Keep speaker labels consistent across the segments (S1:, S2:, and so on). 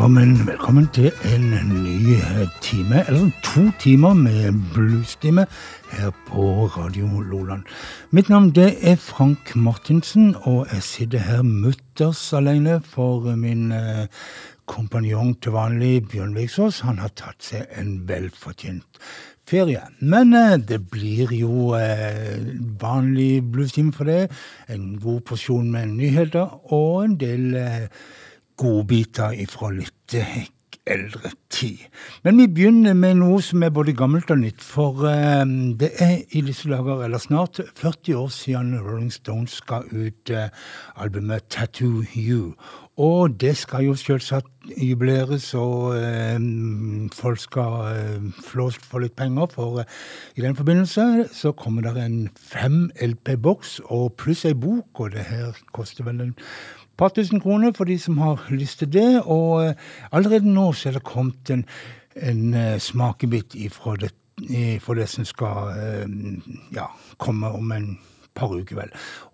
S1: Velkommen, velkommen til en ny time, eller to timer med bluestime her på Radio Loland. Mitt navn det er Frank Martinsen, og jeg sitter her mutters alene for min eh, kompanjong til vanlig, Bjørn Viksås. Han har tatt seg en velfortjent ferie. Men eh, det blir jo eh, vanlig bluestime for det. En god porsjon med nyheter og en del eh, godbiter ifra litt eh, eldre tid. Men vi begynner med noe som er både gammelt og nytt. For eh, det er i disse dager, eller snart, 40 år siden Rolling Stones ga ut eh, albumet Tattoo You. Og det skal jo selvsagt jubileres, og eh, folk skal eh, flås for litt penger. For eh, i den forbindelse så kommer det en fem LP-boks og pluss ei bok, og det her koster vel en par tusen kroner for de som har lyst til det. Og eh, allerede nå så er det kommet en, en uh, smakebit ifra det, ifra det som skal uh, ja, komme om en par uker, vel.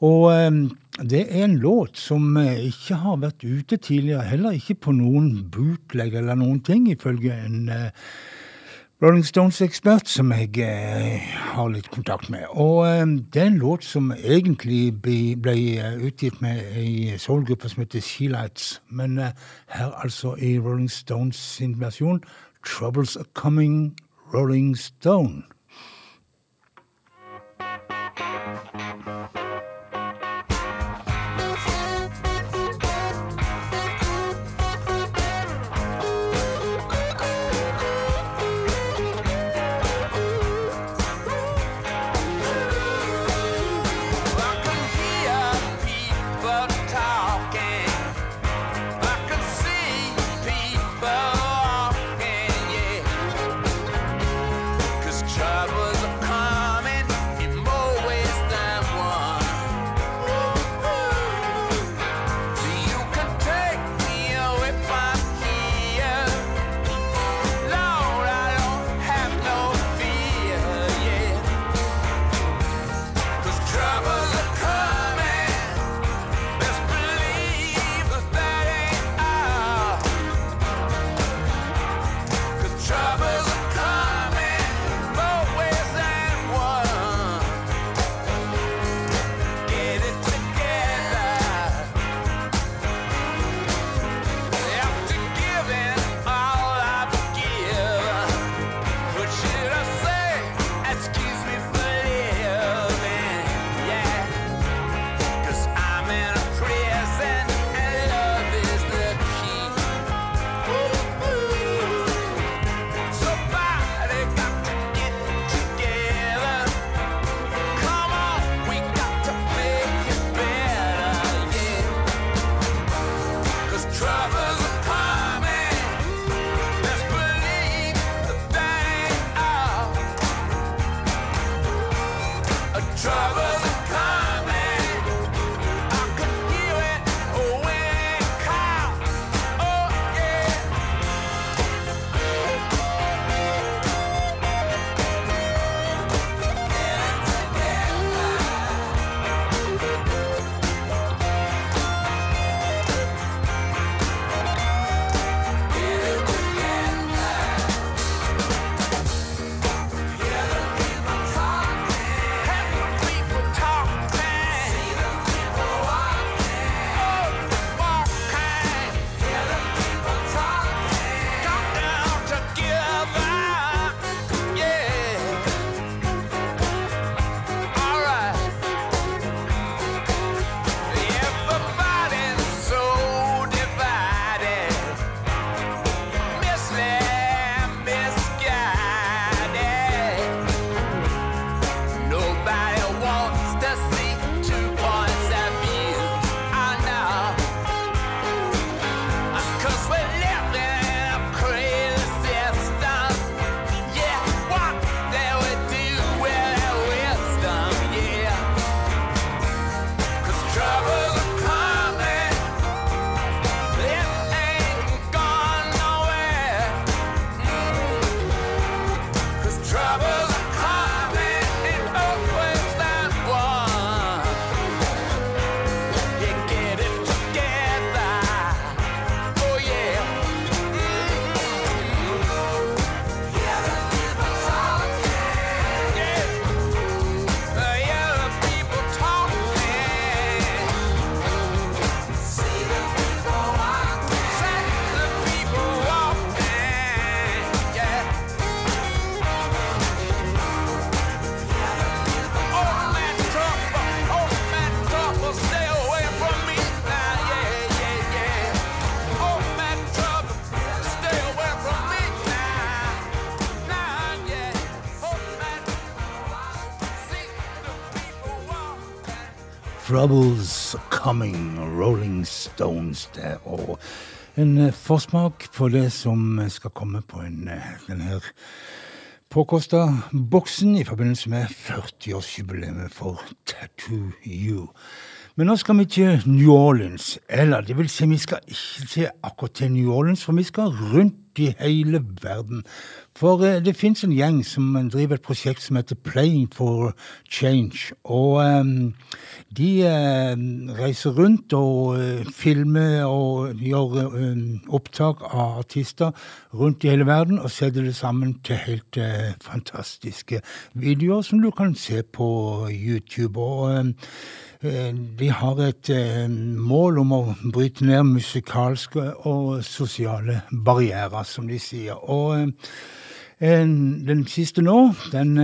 S1: Og det er en låt som ikke har vært ute tidligere, heller ikke på noen bootleg eller noen ting, ifølge en Rolling Stones-ekspert som jeg eh, har litt kontakt med. Og eh, det er en låt som egentlig ble, ble utgitt med ei soulgruppe som heter She-Lights. Men eh, her altså i Rolling Stones sin versjon, 'Troubles Are Coming', Rolling Stone.
S2: travelers.
S1: Troubles Coming, Rolling Stones der. Og en eh, forsmak på det som skal komme på en, denne påkosta boksen i forbindelse med 40-årsjubileet for Tattoo You. Men nå skal vi til New Orleans. Eller det vil si, vi skal ikke til akkurat til New Orleans, for vi skal rundt i hele verden. For eh, det fins en gjeng som driver et prosjekt som heter Playing for Change. Og um, de uh, reiser rundt og uh, filmer og gjør uh, opptak av artister rundt i hele verden og setter det sammen til helt fantastiske videoer som du kan se på YouTube. og de har et mål om å bryte ned musikalske og sosiale barrierer, som de sier. Og den siste nå, den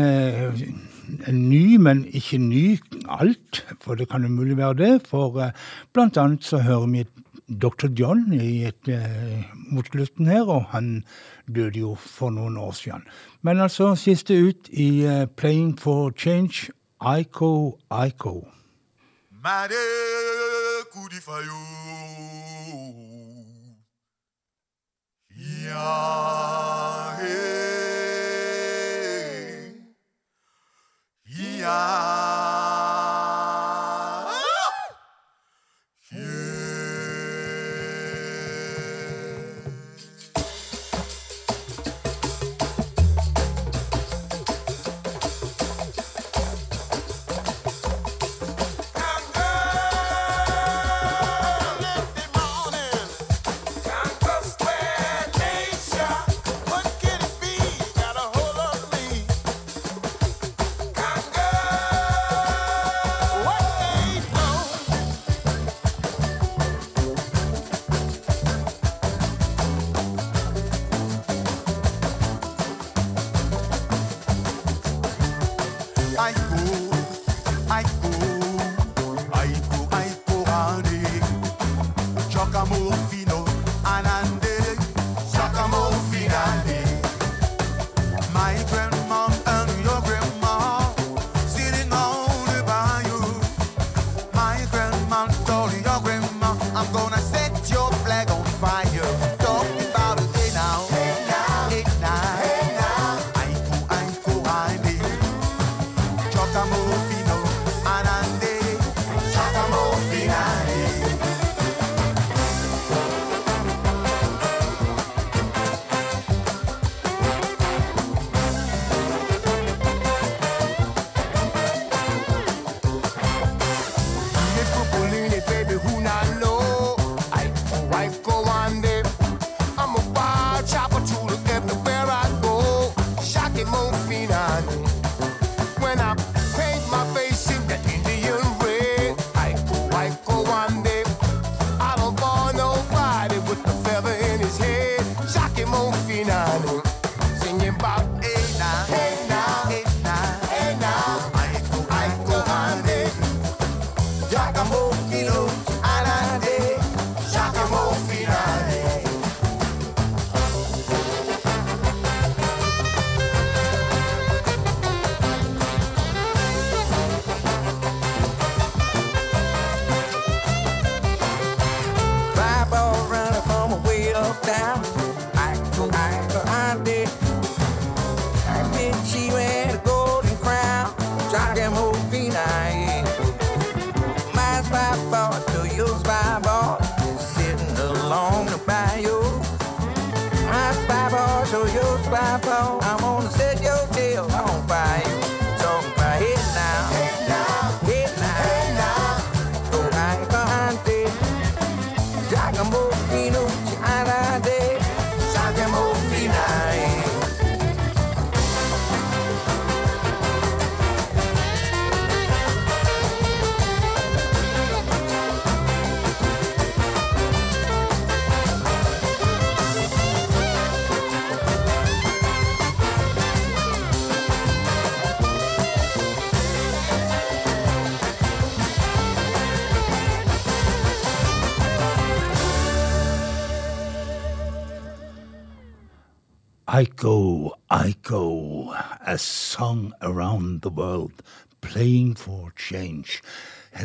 S1: er ny, men ikke ny alt, for det kan umulig være det. For eh, blant annet så hører vi Dr. John i et, eh, mot slutten her, og han døde jo for noen år siden. Men altså, siste ut i Playing for Change, Ico Aiko. Made coup de faillot.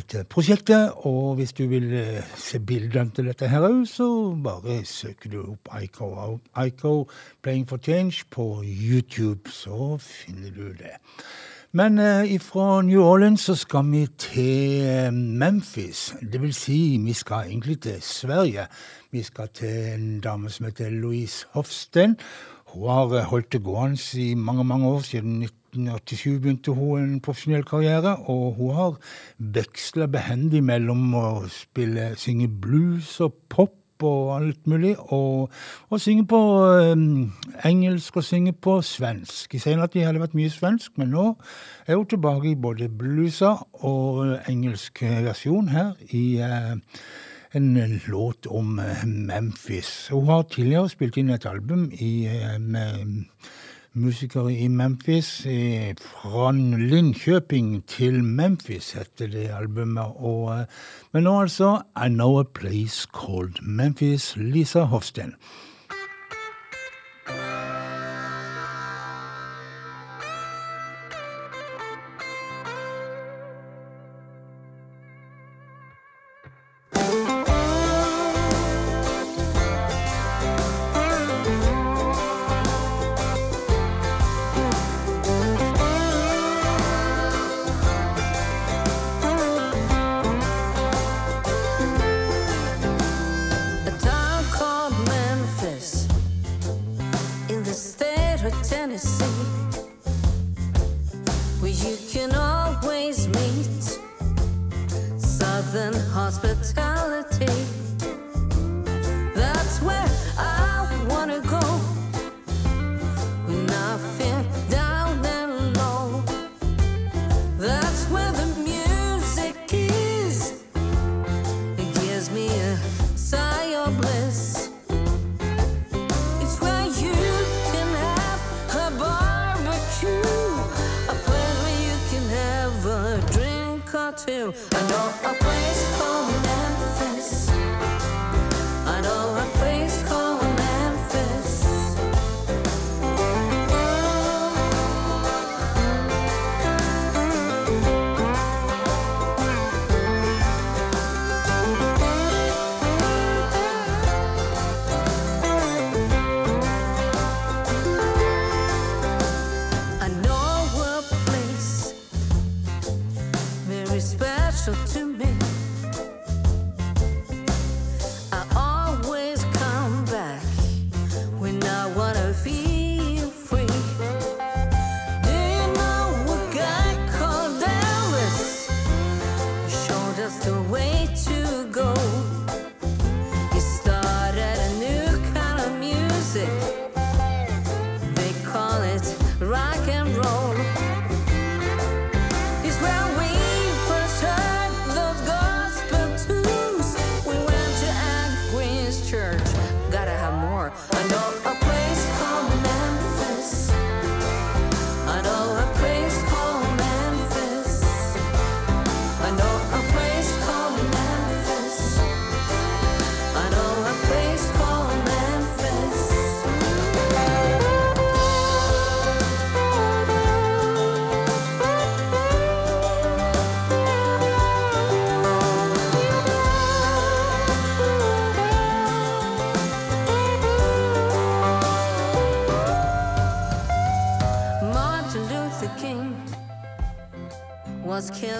S1: Heter prosjektet. Og hvis du vil eh, se bildene til dette her òg, så bare søker du opp Ico, Ico Playing for Change på YouTube, så finner du det. Men eh, fra New Orleans så skal vi til eh, Memphis. Det vil si, vi skal egentlig til Sverige. Vi skal til en dame som heter Louise Hofsten. Hun har eh, holdt det gående i mange mange år. Siden 1987 begynte hun en profesjonell karriere. Og hun har veksla behendig mellom å spille, synge blues og pop og alt mulig. Og, og synge på um, engelsk og synge på svensk. I senere tid har det vært mye svensk, men nå er hun tilbake i både bluesa og engelsk versjon her i uh, en låt om uh, Memphis. Hun har tidligere spilt inn et album i, uh, med musikere i Memphis. Fra Linköping til Memphis heter det albumet. Og, men nå altså I Know a Place Called Memphis, Lisa Hofsten.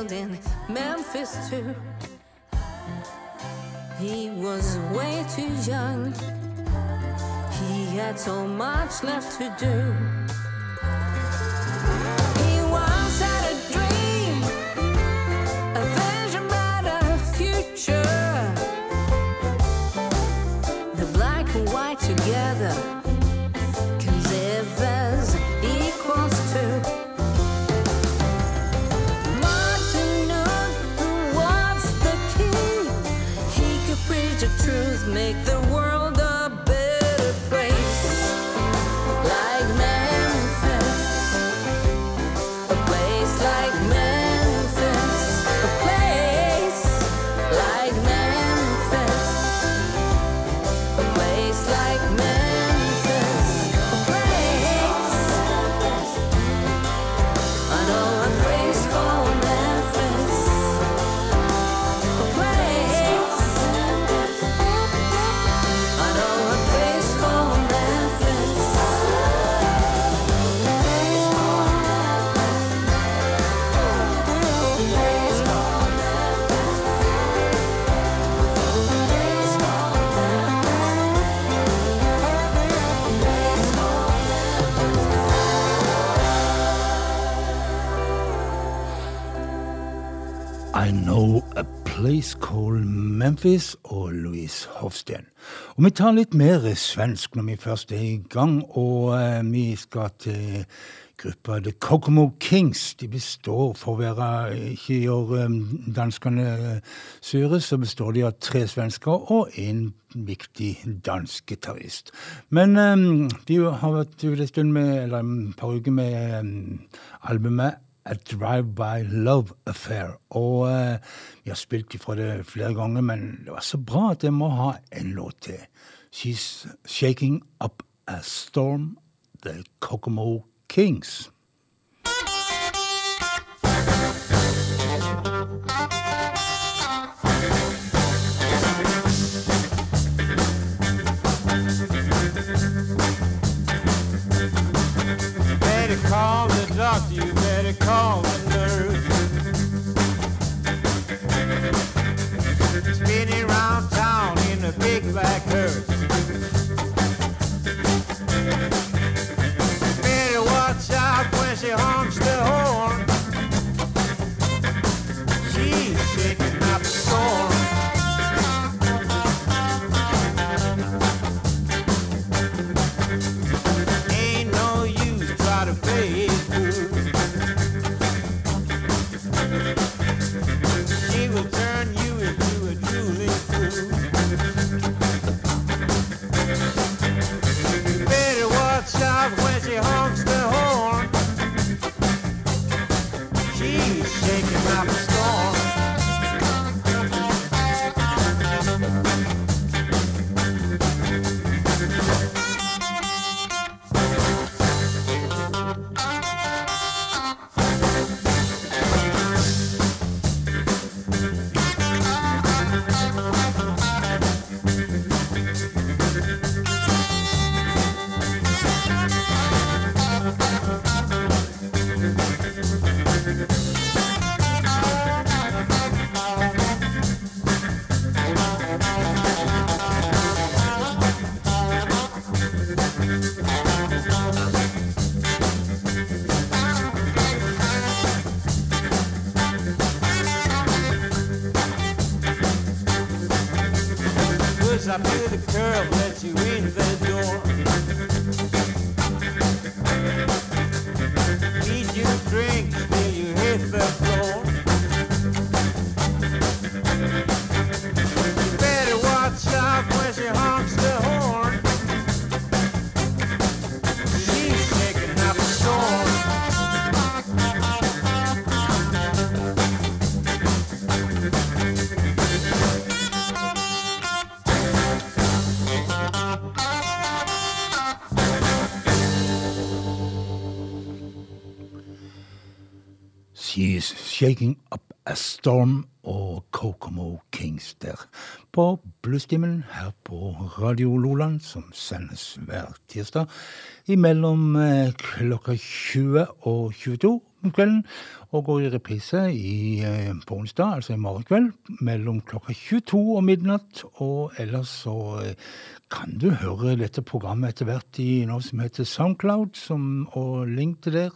S2: in Memphis too. He was way too young. He had so much left to do.
S1: Place Called Memphis og Louise Hofsten. Og Vi tar litt mer svensk når vi først er i gang, og eh, vi skal til gruppa The Kokomo Kings. De består, for å være ikke gjøre um, danskene sure, så består de av tre svensker og en viktig dansk gitarist. Men um, de har vært ute en stund med, eller et par uker med um, albumet A Drive-By Love Affair. Og eh, vi har spilt ifra det flere ganger, men det var så bra at jeg må ha en låt til. She's Shaking Up A Storm, The Kokomo Kings.
S3: call the doctor, around town in big black hearse. Better watch out when she honks the horn. Shaking Up A Storm
S1: og Kokomo Kings der. På Bluestimen her på Radio Loland, som sendes hver tirsdag imellom eh, klokka 20 og 22 om kvelden, og går i reprise i, eh, på onsdag, altså i morgen kveld, mellom klokka 22 og midnatt, og ellers så eh, kan du høre dette programmet etter hvert i noe som heter Soundcloud, som, og link til der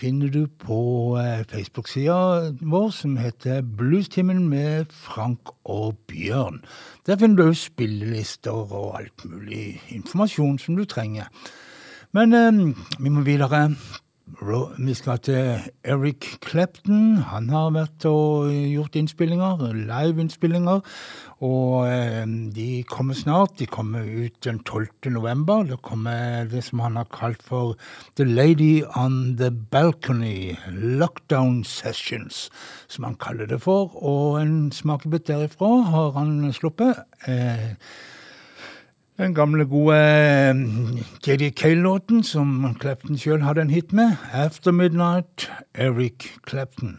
S1: finner du på eh, Facebook-sida vår, som heter Bluestimen med Frank og Bjørn. Der finner du spillelister og alt mulig informasjon som du trenger. Men eh, vi må videre. Vi skal til Eric Clapton. Han har vært og gjort innspillinger, liveinnspillinger. Og eh, de kommer snart. De kommer ut den 12. november. Det kommer det som han har kalt for The Lady on the Balcony. Lockdown Sessions, som han kaller det for. Og en smakebit derifra har han sluppet. Eh, den gamle, gode eh, J.D. Cale-låten som Clapton sjøl hadde en hit med. 'After Midnight', Eric Clapton.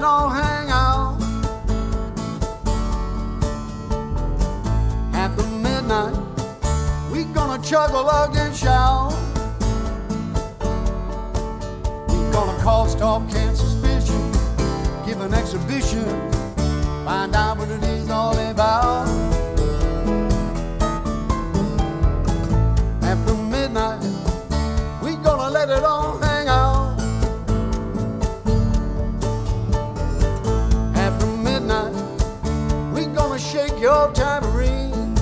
S4: It all hang out. After midnight, we gonna chug a lug and shout. We gonna cause talk and suspicion, give an exhibition, find out what it is your tambourine.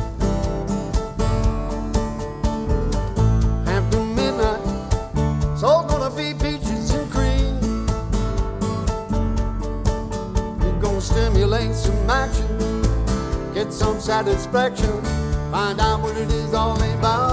S4: After midnight, it's all gonna be peaches and cream. We're gonna stimulate some action, get some satisfaction, find out what it is all about.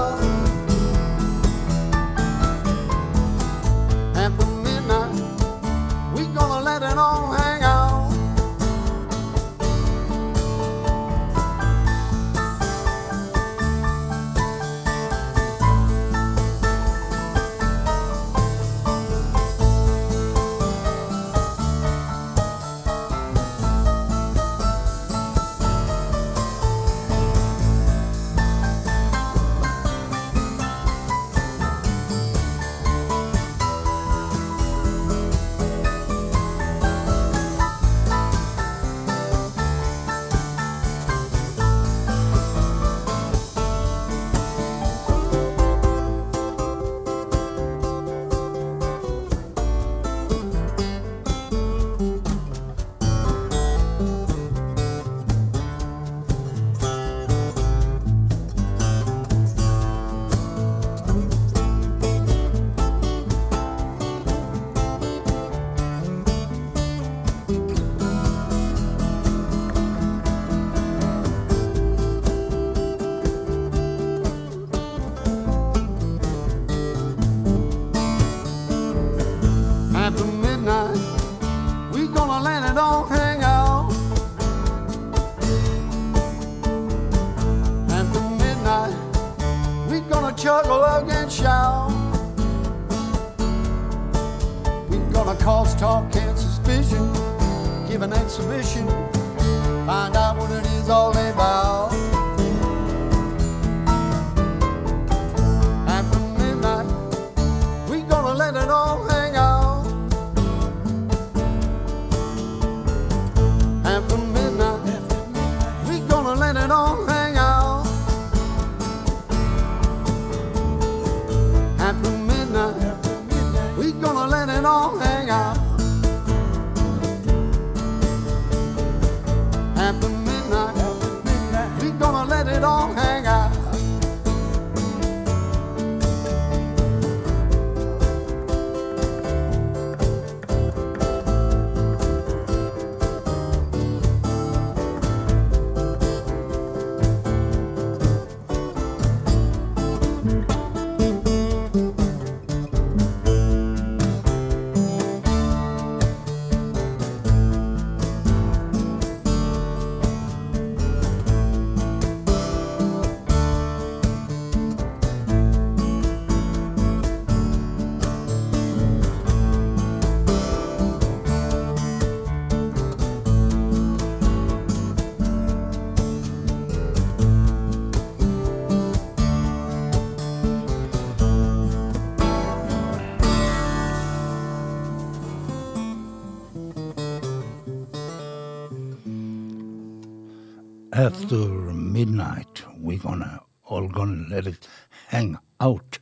S4: Gonna let it hang out.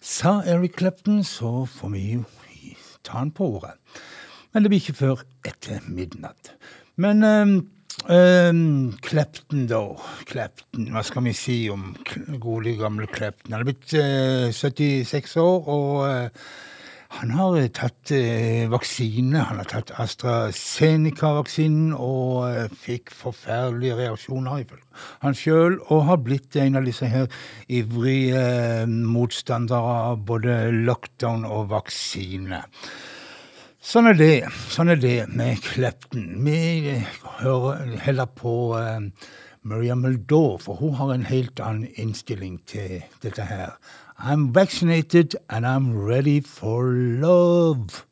S1: Sa Eric Clapton, så får vi jo ta han på ordet. Men det blir ikke før etter midnatt. Men um, um, Clapton, da. Clapton, hva skal vi si om gode, gamle Clapton? Han er blitt uh, 76 år, og eh, han har eh, tatt eh, vaksine. Han har tatt AstraZeneca-vaksinen og eh, fikk forferdelige reaksjoner, ifølge han sjøl, og har blitt en av disse her ivrige motstandere av både lockdown og vaksine. Sånn er det. Sånn er det med Klepten. Vi hører heller på Maria Eldor, for hun har en helt annen innstilling til dette her. I'm vaccinated and I'm ready for love.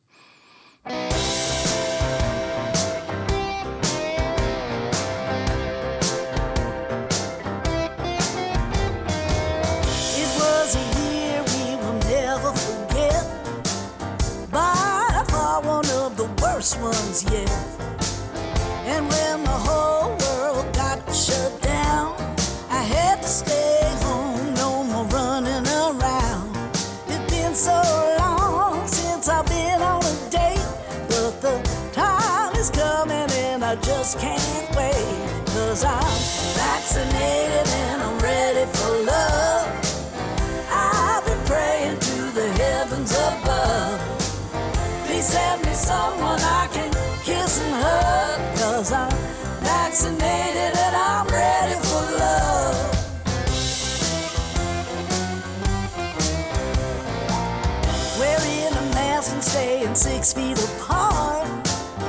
S5: Six feet apart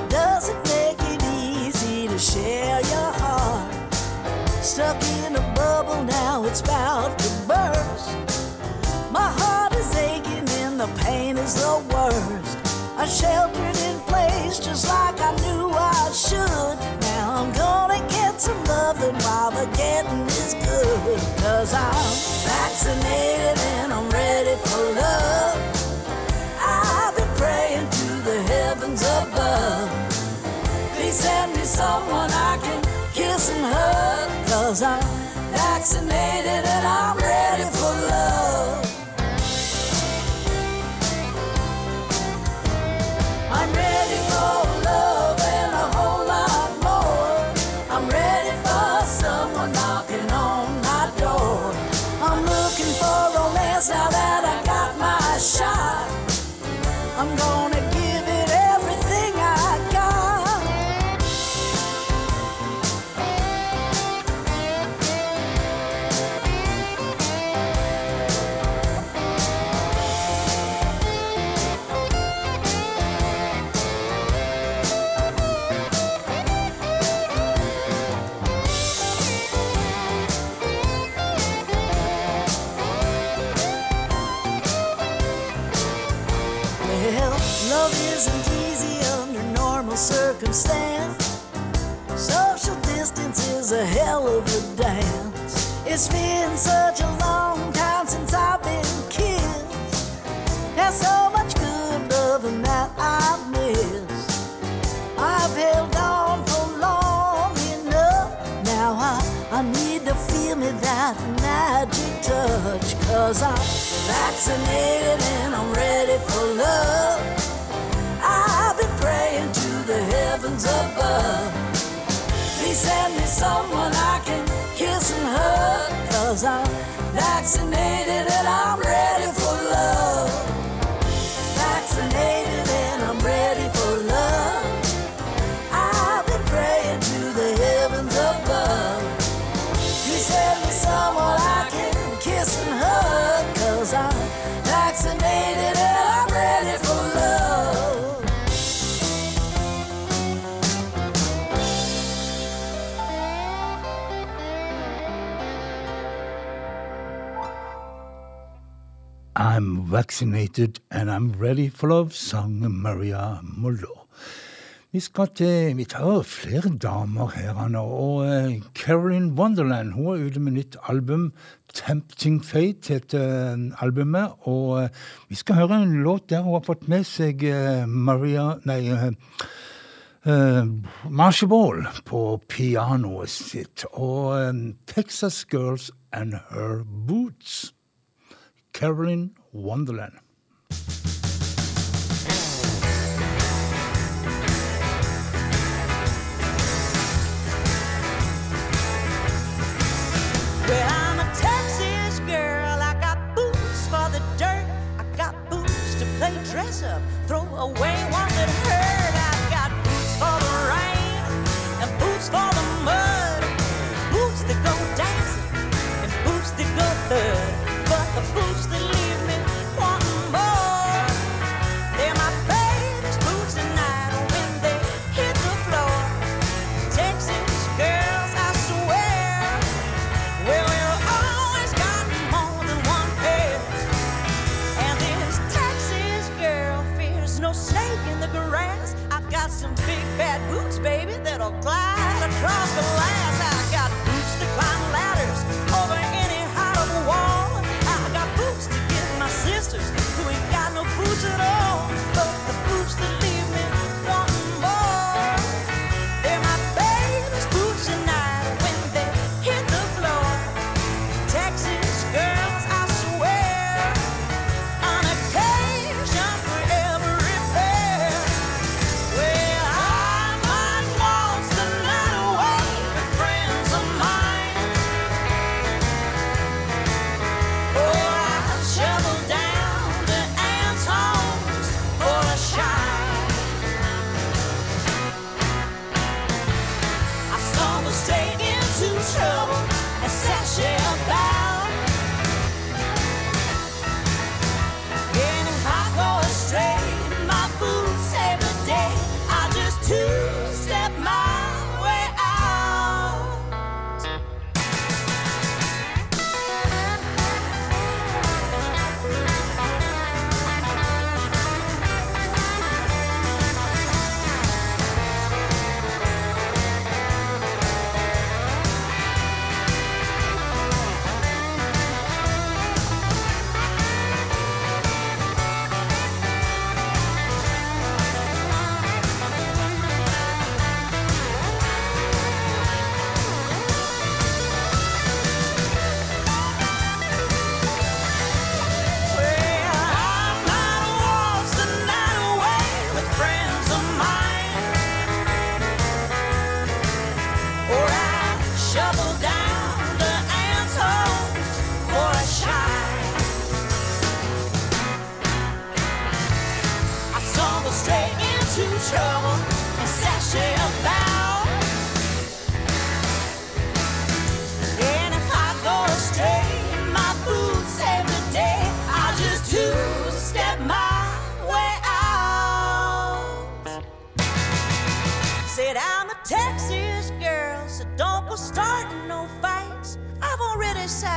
S5: doesn't make it easy to share your heart. Stuck in a bubble now, it's about to burst. My heart is aching and the pain is the worst. I sheltered in place just like I knew I should. Now I'm gonna get some loving while the getting is good. Cause I'm vaccinated and I'm ready глазах is a hell of a dance. It's been such a long time since I've been kissed. There's so much good loving that I've missed. I've held on for long enough. Now I, I need to feel me that magic touch. Cause I'm vaccinated and I'm ready for love. I've been praying to the heavens above. Send me someone I can kiss and hug. Cause I'm vaccinated and I'm ready for love,
S1: sang Maria Mollo. Vi skal til Vi tar flere damer her nå. Og eh, Caroline Wonderland hun er ute med nytt album. 'Tempting Fate' heter eh, albumet. Og eh, vi skal høre en låt der hun har fått med seg Maria Nei. uh, Marsha Ball på pianoet sitt. Og Texas Girls and Her Boots. Caroline Wonderland.
S5: Well, I'm a Texas girl. I got boots for the dirt. I got boots to play dress up, throw away ones boots, baby, that'll glide across the glass.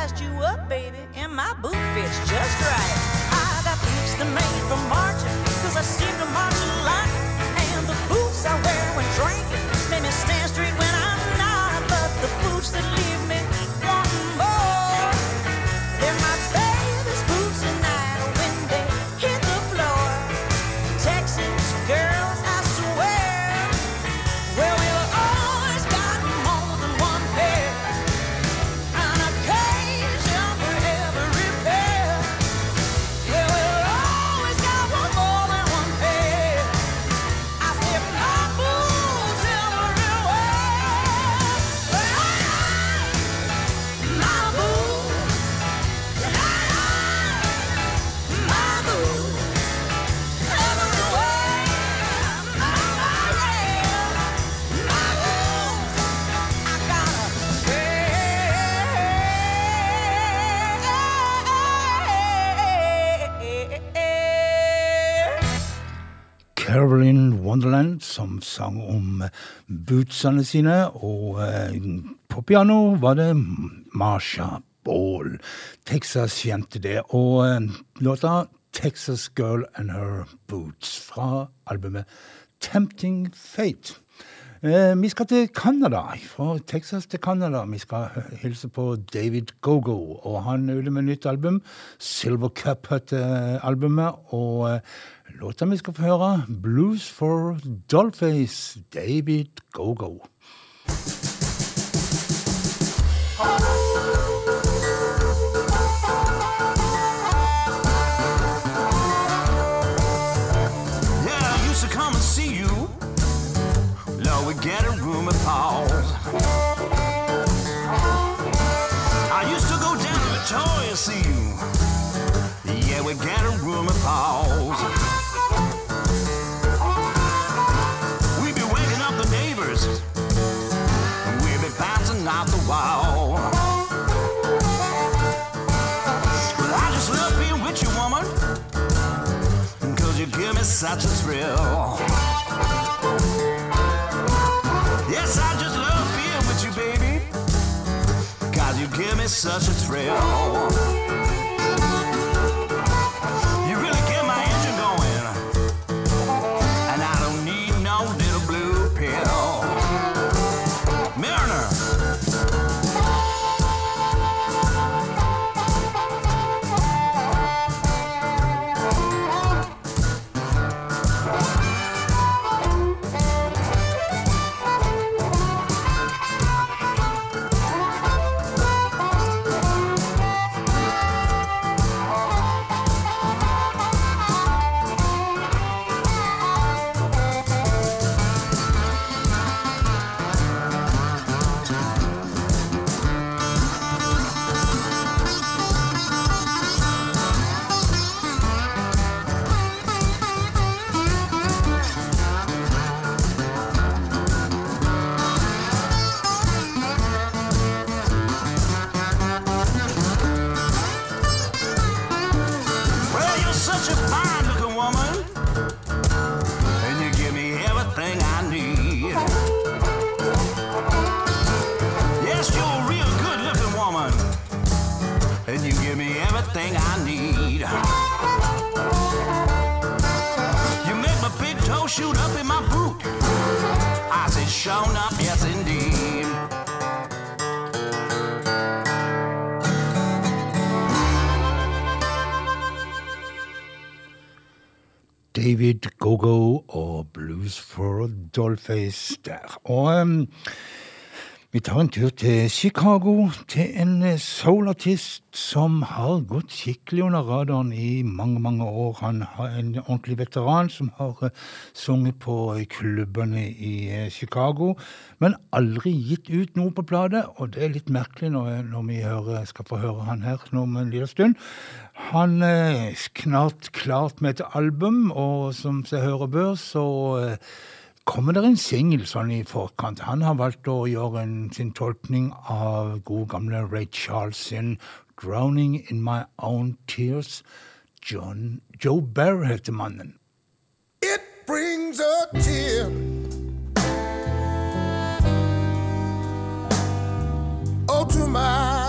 S6: Sized you up, baby, and my boot fits just right. I got boots that made for marching, cause I seem to march a lot. And the boots I wear
S1: Wonderland som sang om bootsene sine, og eh, på piano var det Marsha Ball. Texas kjente det, og eh, låta Texas Girl and Her Boots fra albumet Tempting Fate. Eh, vi skal til Canada, fra Texas til Canada. Vi skal hilse på David Gogo, og han er ute med nytt album. Silver Cup heter albumet, og eh, låta vi skal få høre, Blues for Dollface, David Gogo.
S7: Get a. I used to go down to Victoria see you. Yeah, we get a room. Such a thrill. Yes, I just love being with you, baby. Cause you give me such a thrill.
S1: Dollface der. Og um, vi tar en tur til Chicago, til en eh, soulartist som har gått skikkelig under radaren i mange, mange år. Han er en ordentlig veteran som har eh, sunget på klubbene i Chicago, men aldri gitt ut noe på plate, og det er litt merkelig når, når vi hører, skal få høre han her nå om en liten stund. Han er snart klart med et album, og som seg hører bør, så Kommer det en singel sånn i forkant? Han har valgt å gjøre en, sin tolkning av god gamle Ray Charles sin 'Drowning in My Own Tears'. John, Joe Barry heter mannen.
S8: It brings a tear oh, to my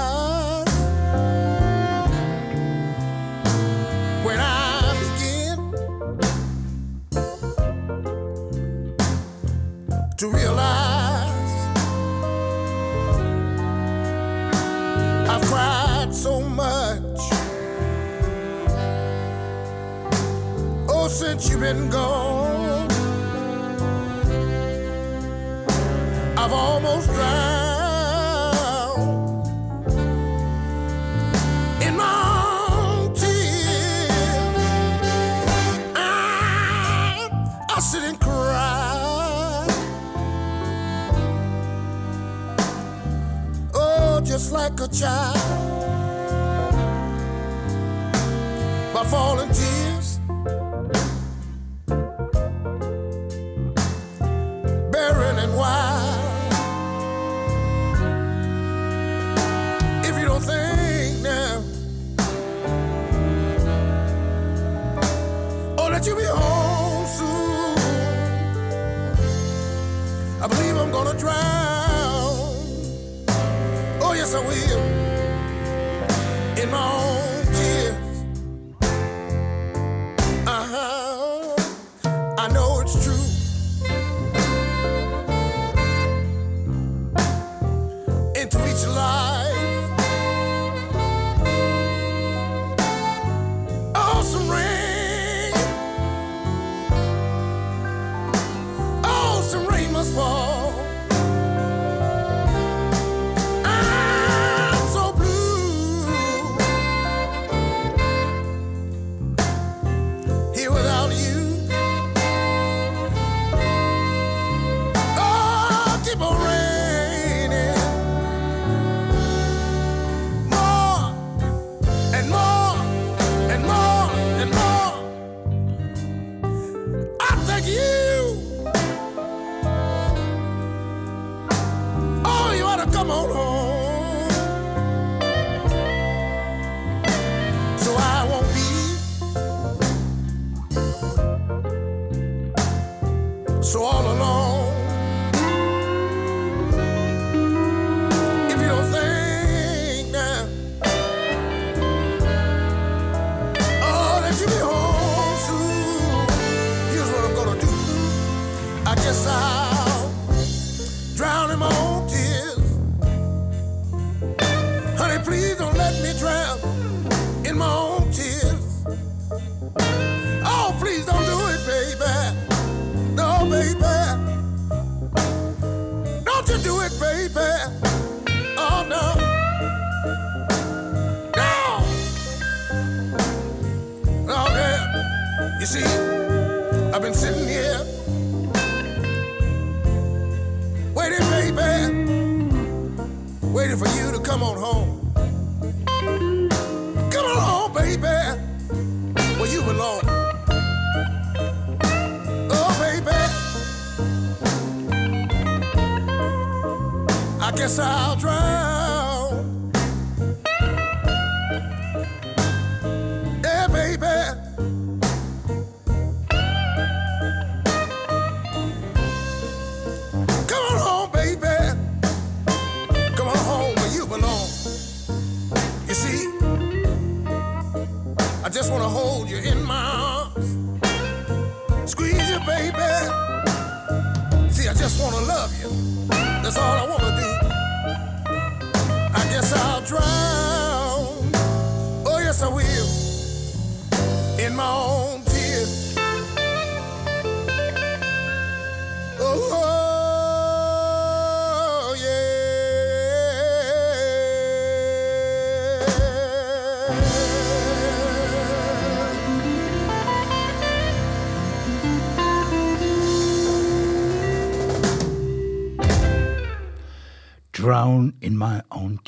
S8: to realize I've cried so much. Oh, since you've been gone, I've almost drowned. like a child by falling tears. Barren and wild. If you don't think now, oh, that you be home soon. I believe I'm gonna drive yes, I will. In my own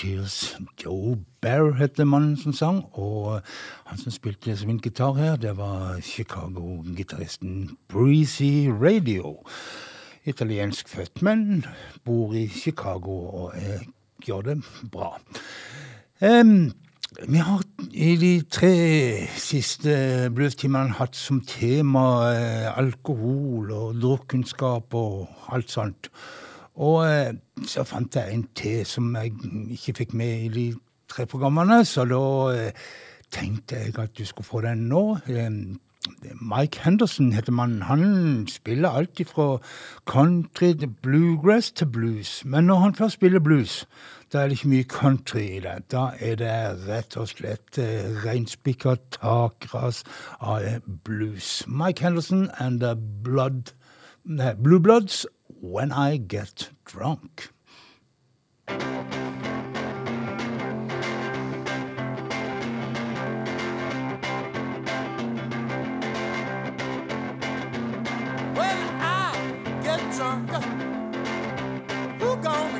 S8: Tears.
S1: Joe Bear heter mannen som sang, og eh, han som spilte som en gitar her, det var Chicago-gitaristen Breezy Radio. Italiensk født, men bor i Chicago og er, gjør det bra. Um, vi har i de tre siste bluestimene hatt som tema eh, alkohol og drukkenskap og alt sånt. Og eh, så fant jeg en til som jeg ikke fikk med i de tre programmene, så da eh, tenkte jeg at du skulle få den nå. Ehm, Mike Henderson heter mannen. Han spiller alt fra country til bluegrass til blues. Men når han først spiller blues, da er det ikke mye country i det. Da er det rett og slett eh, reinspikka takras av blues. Mike Henderson and the blood, Blue Bloods When I Get Drunk.
S9: When I get drunk, who gonna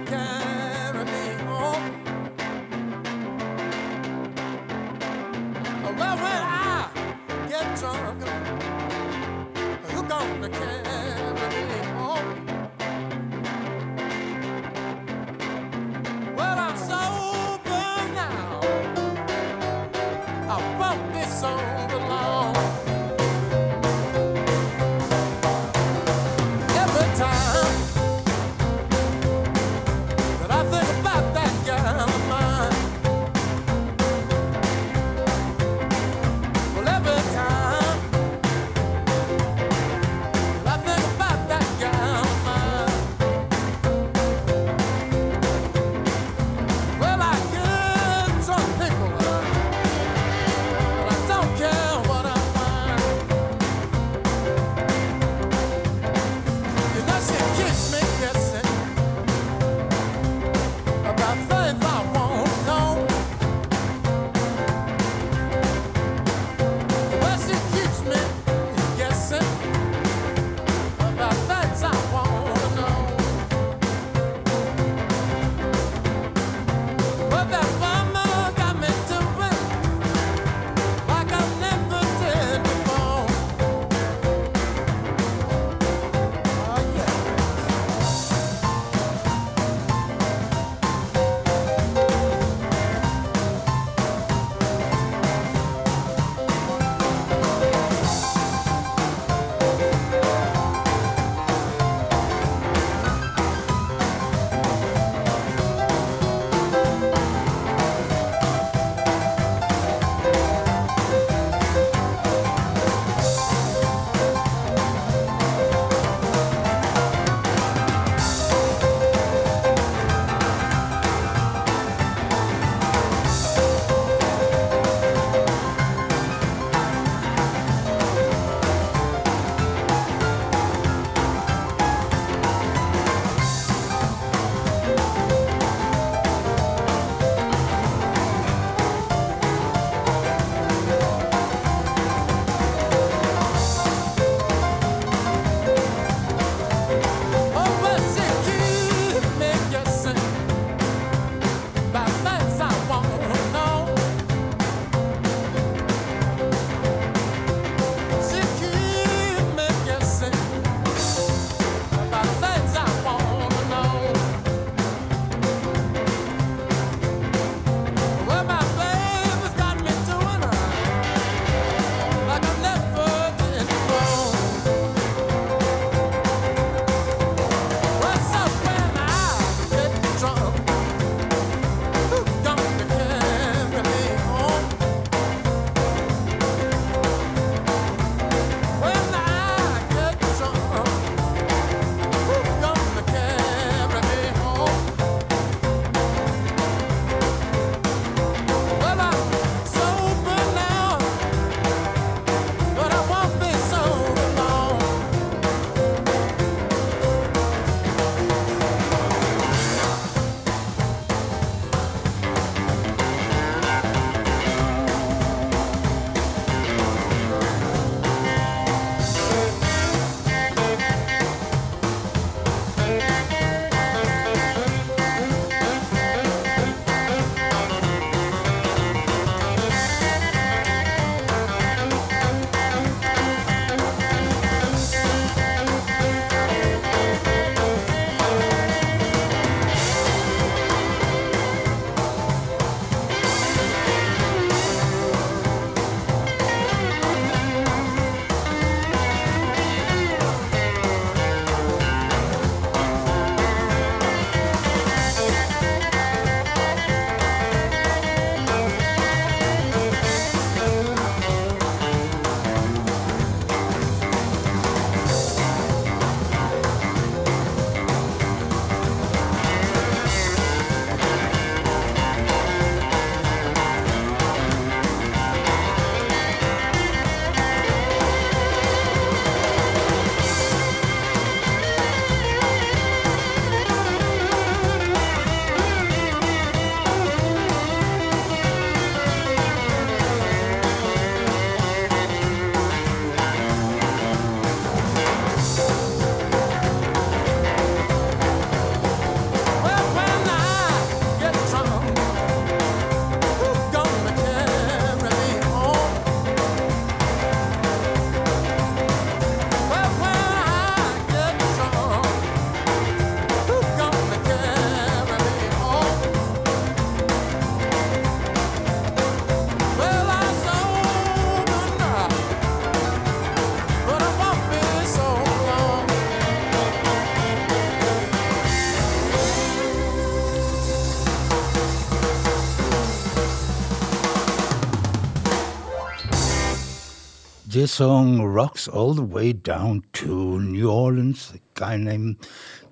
S1: This song rocks all the way down to New Orleans. A guy named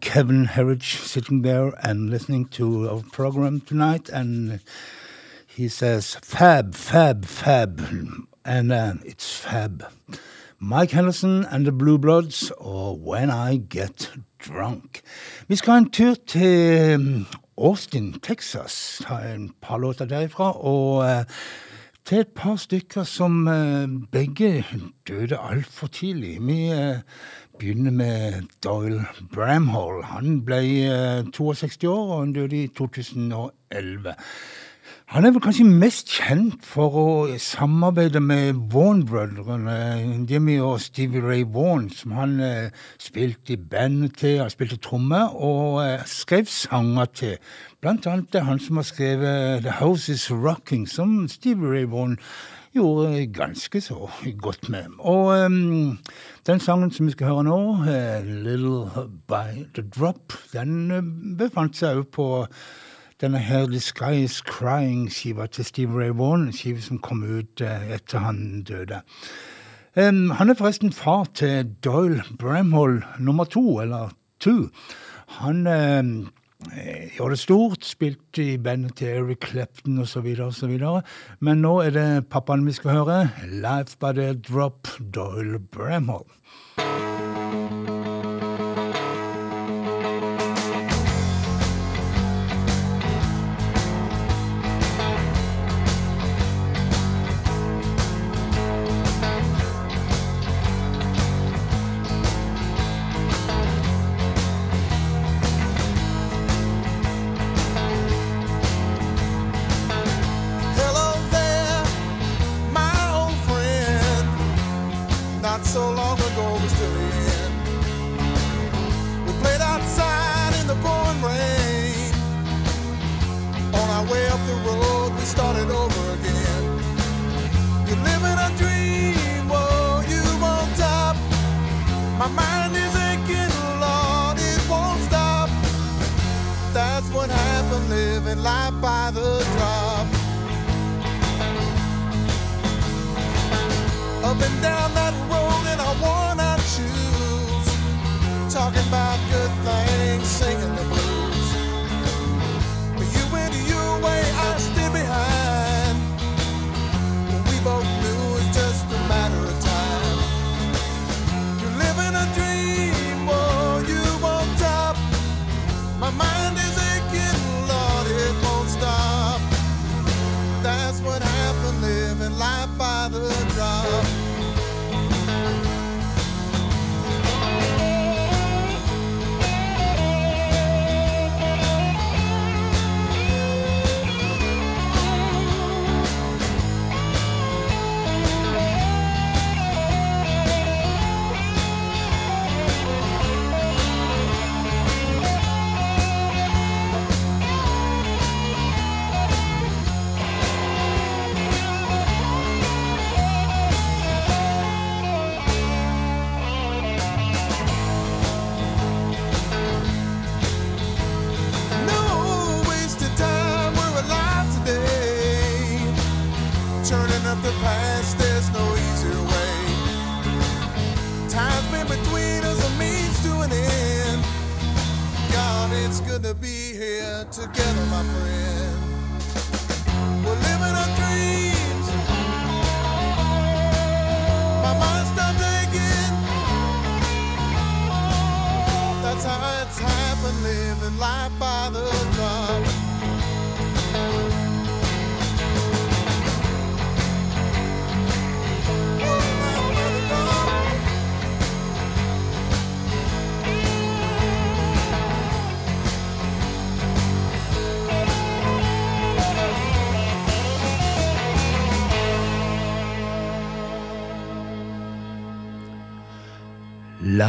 S1: Kevin Herridge sitting there and listening to our program tonight, and he says, Fab, fab, fab. And uh, it's fab. Mike Henderson and The Blue Bloods or When I Get Drunk. Vi skal en tur Austin, Texas. Ta en par låter uh, til et par stykker som uh, begge døde altfor tidlig. Vi uh, begynner med Doyle Bramhall. Han ble 62 år, og han døde i 2011. Han er vel kanskje mest kjent for å samarbeide med Vaughan-brødrene, Jimmy og Stevie Ray Vaughan, som han eh, spilte i bandet til, han spilte trommer og eh, skrev sanger til. Blant annet det han som har skrevet The House Is Rocking, som Stevie Ray Vaughan gjorde ganske så godt med. Og um, den sangen som vi skal høre nå, uh, Little By The Drop, den uh, befant seg òg på denne her Is Crying-skiva til Steve Ray Vaughan, en skive som kom ut eh, etter han døde. Um, han er forresten far til Doyle Bramhall nummer to, eller two. Han um, gjorde det stort, spilte i bandet til Eric Clapton osv., osv. Men nå er det pappaen vi skal høre. Life by the Drop, Doyle Bramhall.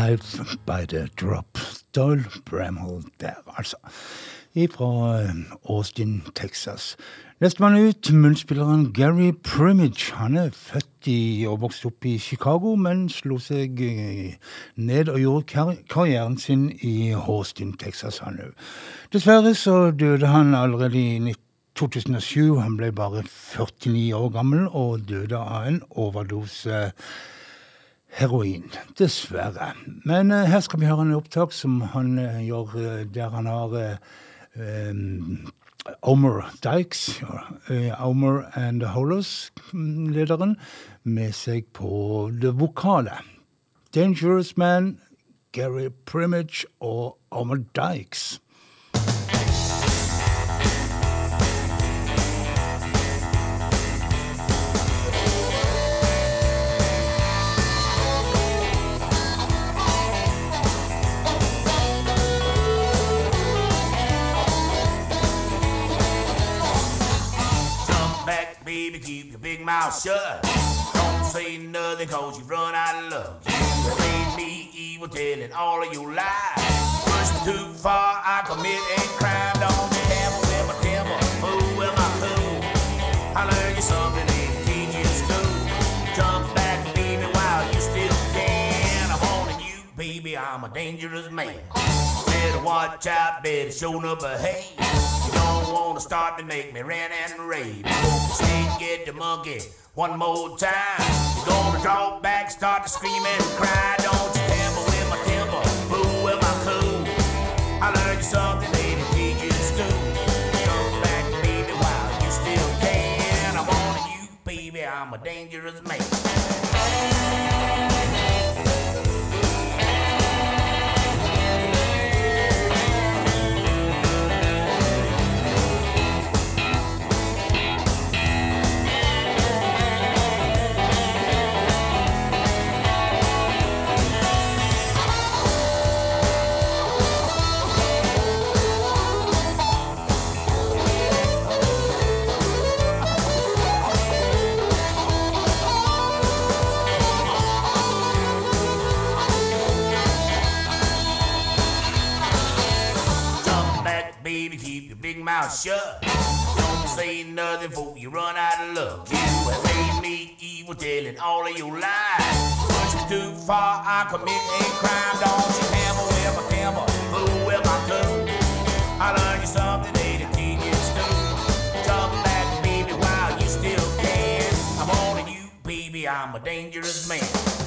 S1: Live by the Drop. Doyle Bramhall der, altså. Fra eh, Austin, Texas. Nestemann ut, munnspilleren Gary Primage. Han er født i og vokst opp i Chicago, men slo seg eh, ned og gjorde karrieren sin i Austin, Texas, han. Dessverre så døde han allerede i 2007. Han ble bare 49 år gammel og døde av en overdose heroin. Dessverre. Men eh, her skal vi høre en opptak som han eh, gjør eh, der han har eh, Omer Dykes, Omer and the Holos-lederen, med seg på det vokale. Dangerous Man, Gary Primage og Omer Dykes.
S10: Baby, keep your big mouth shut. Don't say nothing cause you run out of luck. You made me evil telling all of your lies. Push me too far, I commit a crime. Don't you ever my temper, fool with my cool. I learned you something in teaching school. Jump back, baby, while you still can. I'm warning you, baby, I'm a dangerous man. Better watch out, better show no behave. You don't wanna start to make me rant and rave. Snake get the monkey one more time. You're gonna draw back, start to scream and cry. Don't you tamper with my temper, fool with my cool. I learned you something they didn't teach you in. Come back, baby, while you still can. I'm warning you, baby, I'm a dangerous man. Mouth shut. Don't say nothing before you run out of luck. You have me evil, telling all of your lies. Push me too far, I commit a crime. Don't you hammer with my camera, fool with my cool. I learned you something they didn't teach you in. Jump back, baby, while you still can. I'm warning you, baby, I'm a dangerous man.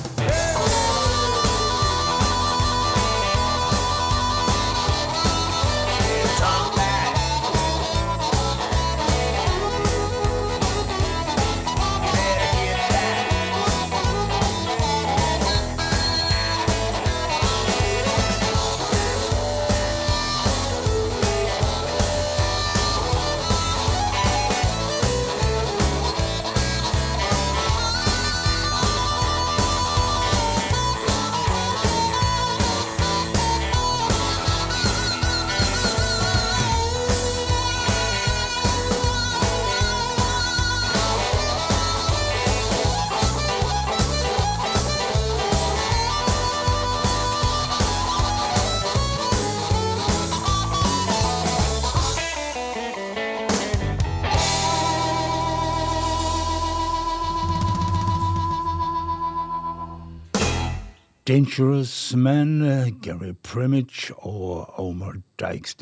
S1: Dangerous Man, Gary Primage og Omar Dykes.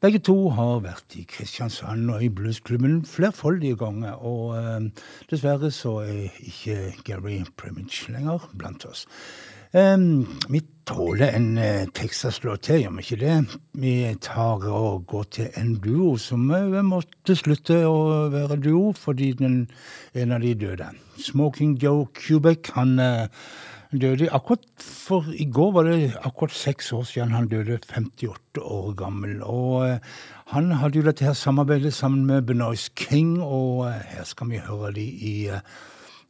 S1: Begge to har vært i Kristiansand og i bluesklubben flerfoldige ganger, og eh, dessverre så er ikke Gary Primage lenger blant oss. Eh, vi tåler en eh, Texas-låt til, gjør vi ikke det? Vi tar og går til en duo som eh, måtte slutte å være duo fordi den, en av de døde. Smoking Joe Kubek, han eh, døde akkurat for I går var det akkurat seks år siden han døde, 58 år gammel. Og eh, han hadde jo dette her samarbeidet sammen med Benoist King, og eh, her skal vi høre de i eh,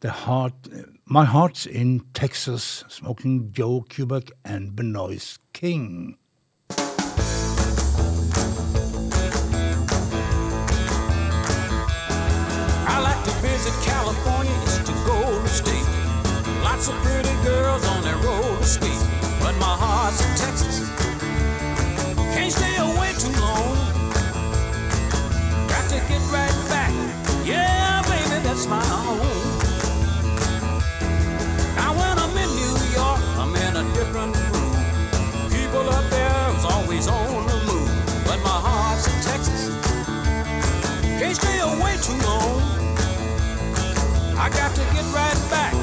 S1: The Heart, My Heart's in Texas, Smoking Joe Kubek and Benoist King.
S11: I like to visit California, it's the Golden State. Lots of girls on their roller skate. But my heart's in Texas. Can't stay away too long. Got to get right back. Yeah, baby, that's my home. Now when I'm in New York, I'm in a different mood. People up there is always on the move. But my heart's in Texas. Can't stay away too long. I got to get right back.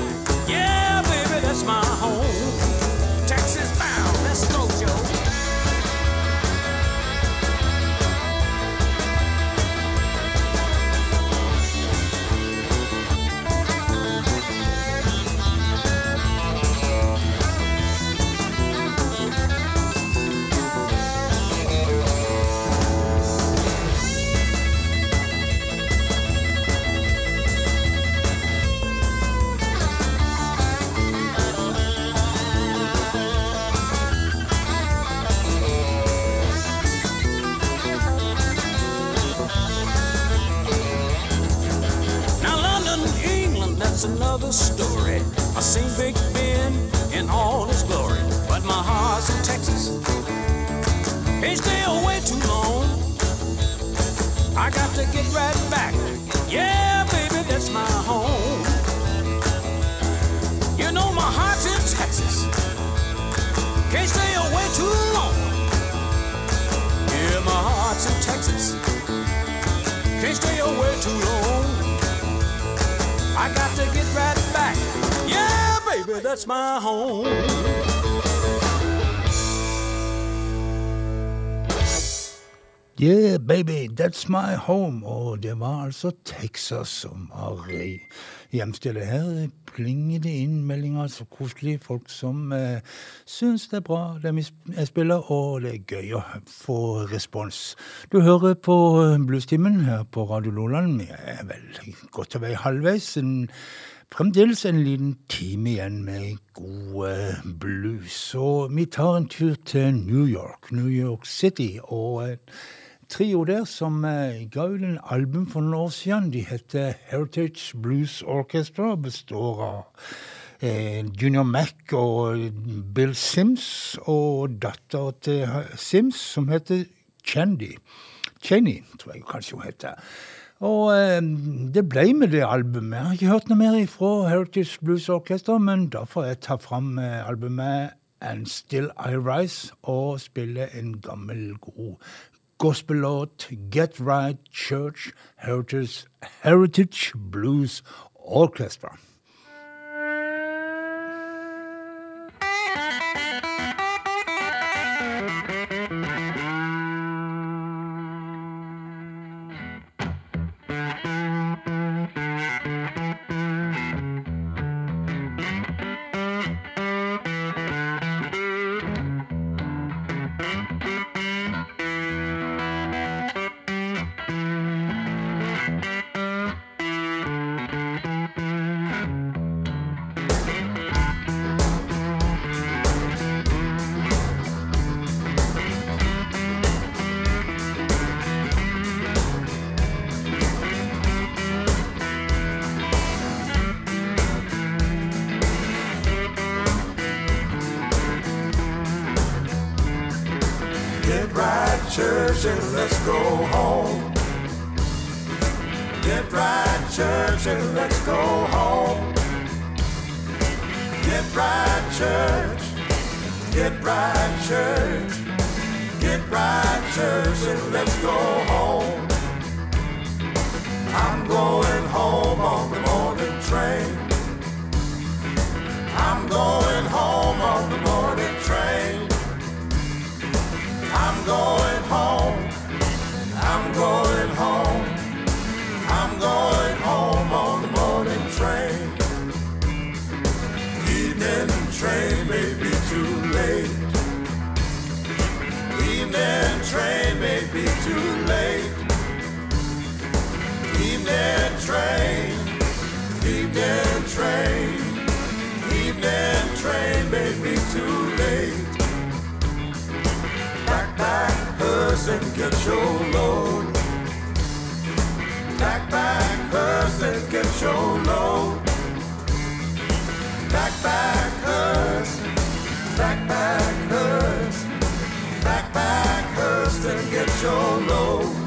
S11: Seen Big Ben in all his glory, but my heart's in Texas. Can't stay away too long. I got to get right back. Yeah, baby, that's my home. You know my heart's in Texas. Can't stay away too long. Yeah, my heart's in Texas. Can't stay away too long. I got to get right Baby, that's my home.
S1: Yeah, baby, that's my home. Og det var altså Texas som var hjemstedet. Her plinger det inn meldinger, så koselig. Folk som eh, syns det er bra, det jeg spiller, og det er gøy å få respons. Du hører på eh, Bluestimen her på Radio Loland. Vi er vel godt til vei halvveis. En, fremdeles en liten time igjen med god blues. Og vi tar en tur til New York, New York City. og... Eh, trio der som eh, ga ut en album for noen år siden. De heter Heritage Blues Orchestra og består av eh, Junior Mac og Bill Sims og dattera til Sims, som heter Chandy. Cheney, tror jeg kanskje hun heter. Og eh, det ble med det albumet. Jeg har ikke hørt noe mer fra Heritage Blues Orchestra, men da får jeg ta fram eh, albumet And Still I Rise og spille en gammel, god gospel-låt, Get Right Church Heritage, Heritage Blues Orchestra.
S8: Church, and let's go home. Get right, church, and let's go home. Get right, church. Get right, church. Get right, church, and let's go home. I'm going home on the morning train. I'm going home on the morning train. I'm going home. I'm going home. I'm going home on the morning train. Evening train may be too late. Evening train may be too late. Evening train. Evening train. Evening train may be too late. Back, back, person get your load. Backpack person get your load. Backpackers, backpackers, backpackers, and get your load.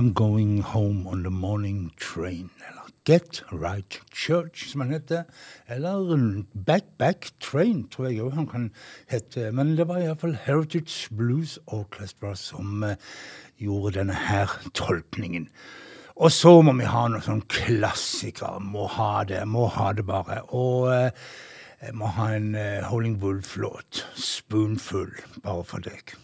S8: I'm going home on the morning train.
S1: Eller Get Right Church, som han heter. Eller Back Back Train, tror jeg òg han kan hete. Men det var iallfall Heritage Blues Orchestra som uh, gjorde denne her tolkningen. Og så må vi ha noen sånn klassiker. Må ha det, må ha det bare. Og uh, jeg må ha en eh, uh, Holding Wolf-låt. 'Spoonful', bare for deg.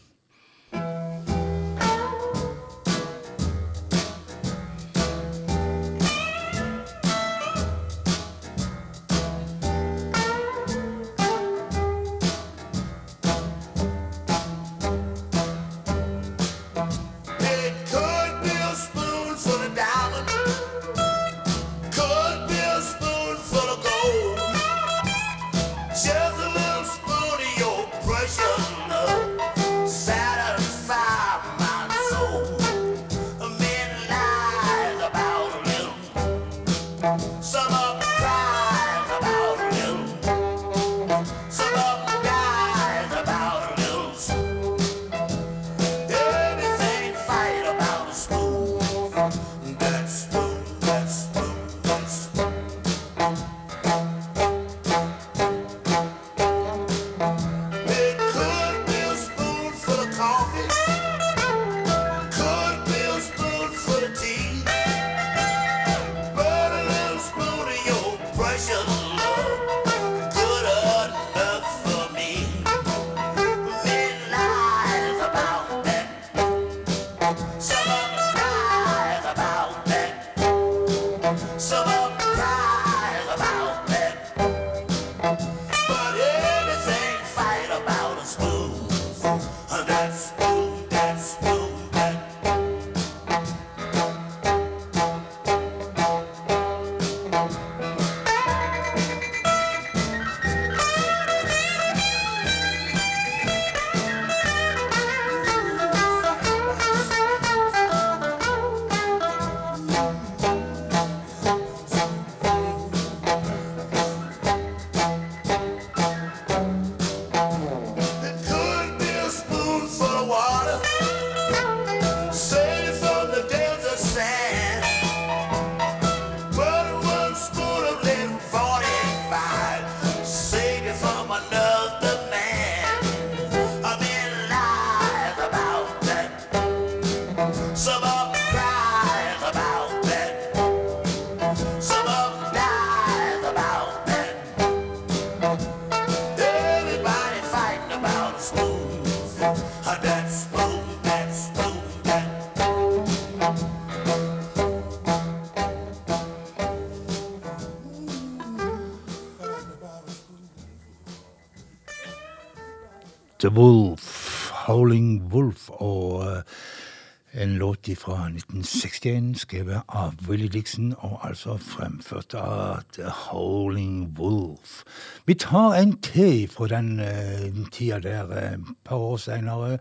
S1: Wolf, Howling Wolf, og uh, en låt fra 1961 skrevet av Willy Dixon, og altså fremført av The Howling Wolf. Vi tar en til fra den uh, tida der, et uh, par år seinere,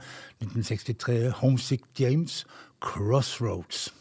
S1: 1963, Homesick James, Crossroads.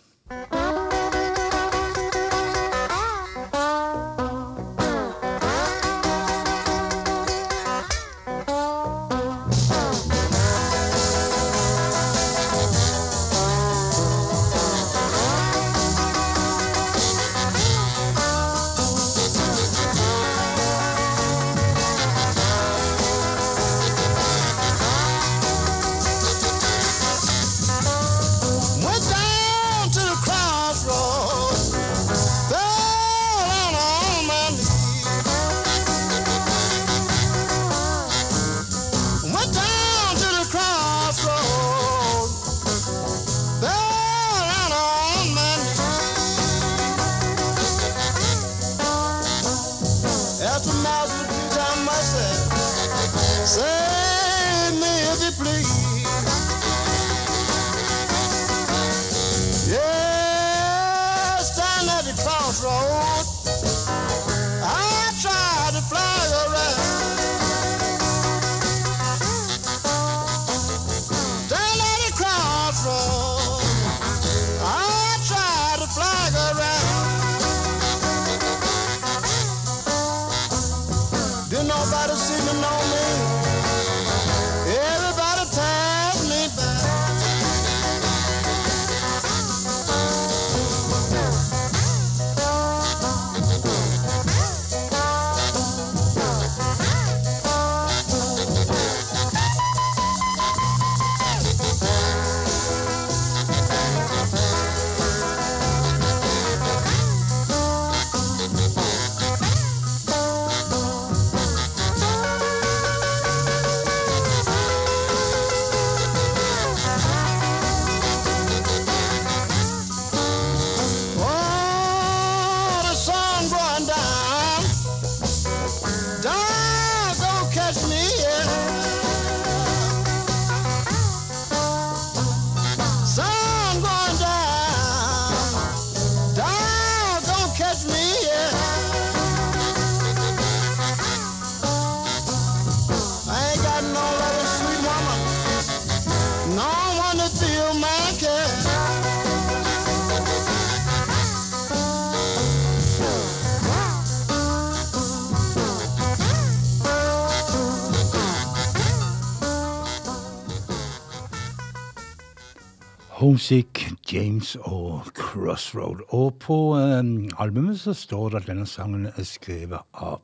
S1: Homesick, James og Crossroad. Og på um, albumet så står det at denne sangen er skrevet av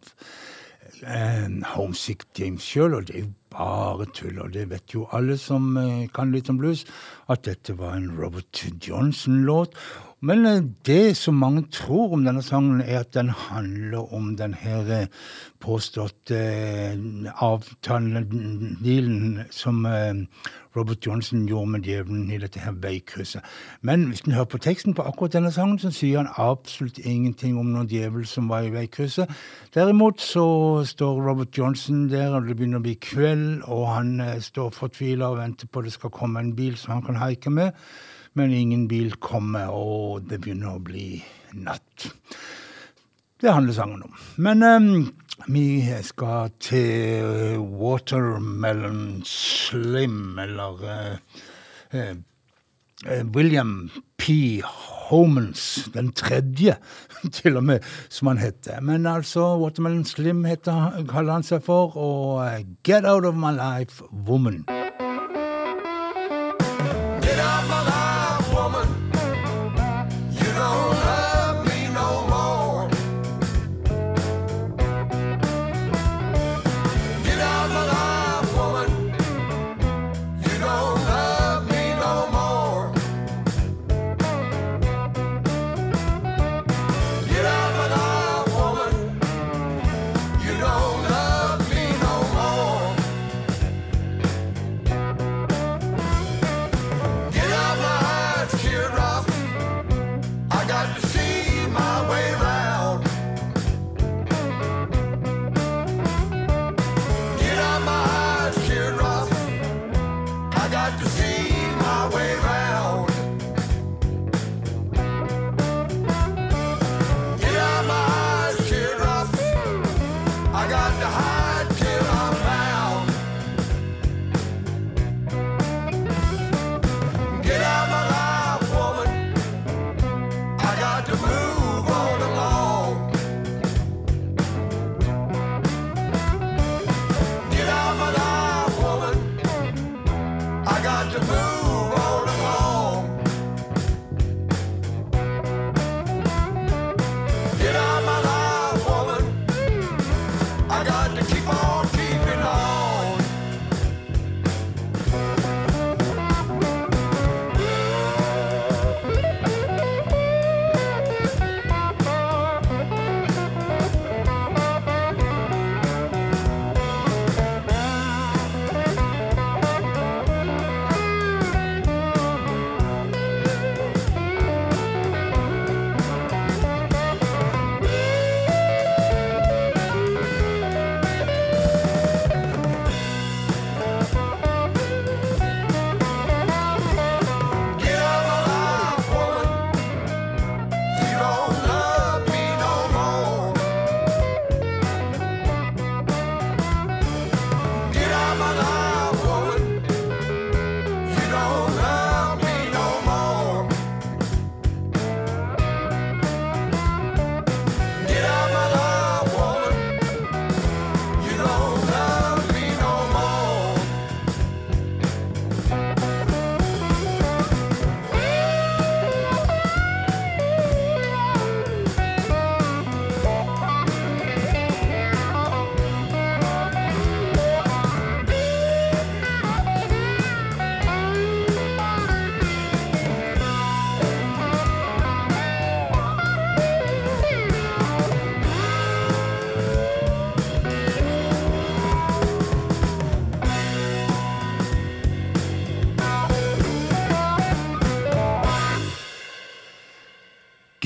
S1: um, Homesick James sjøl, og det er jo bare tull. Og det vet jo alle som uh, kan litt om blues, at dette var en Robert Johnson-låt. Men eh, det som mange tror om denne sangen, er at den handler om den her eh, påståtte eh, avtalen, som Robert Johnson gjorde med djevelen i dette her veikrysset. Men hvis en hører på teksten på akkurat denne sangen, så sier han absolutt ingenting om noen djevel som var i veikrysset. Derimot så står Robert Johnson der, og det begynner å bli kveld, og han står fortvila og venter på at det skal komme en bil som han kan haike med, men ingen bil kommer, og det begynner å bli natt. Det handler sangen om. Men um, vi skal til Watermelon Slim, eller uh, eh, eh, William P. Homans, den tredje, til og med, som han heter. Men altså, Watermelon Slim heter, kaller han seg for, og eh, Get Out of My Life Woman.
S8: got the high.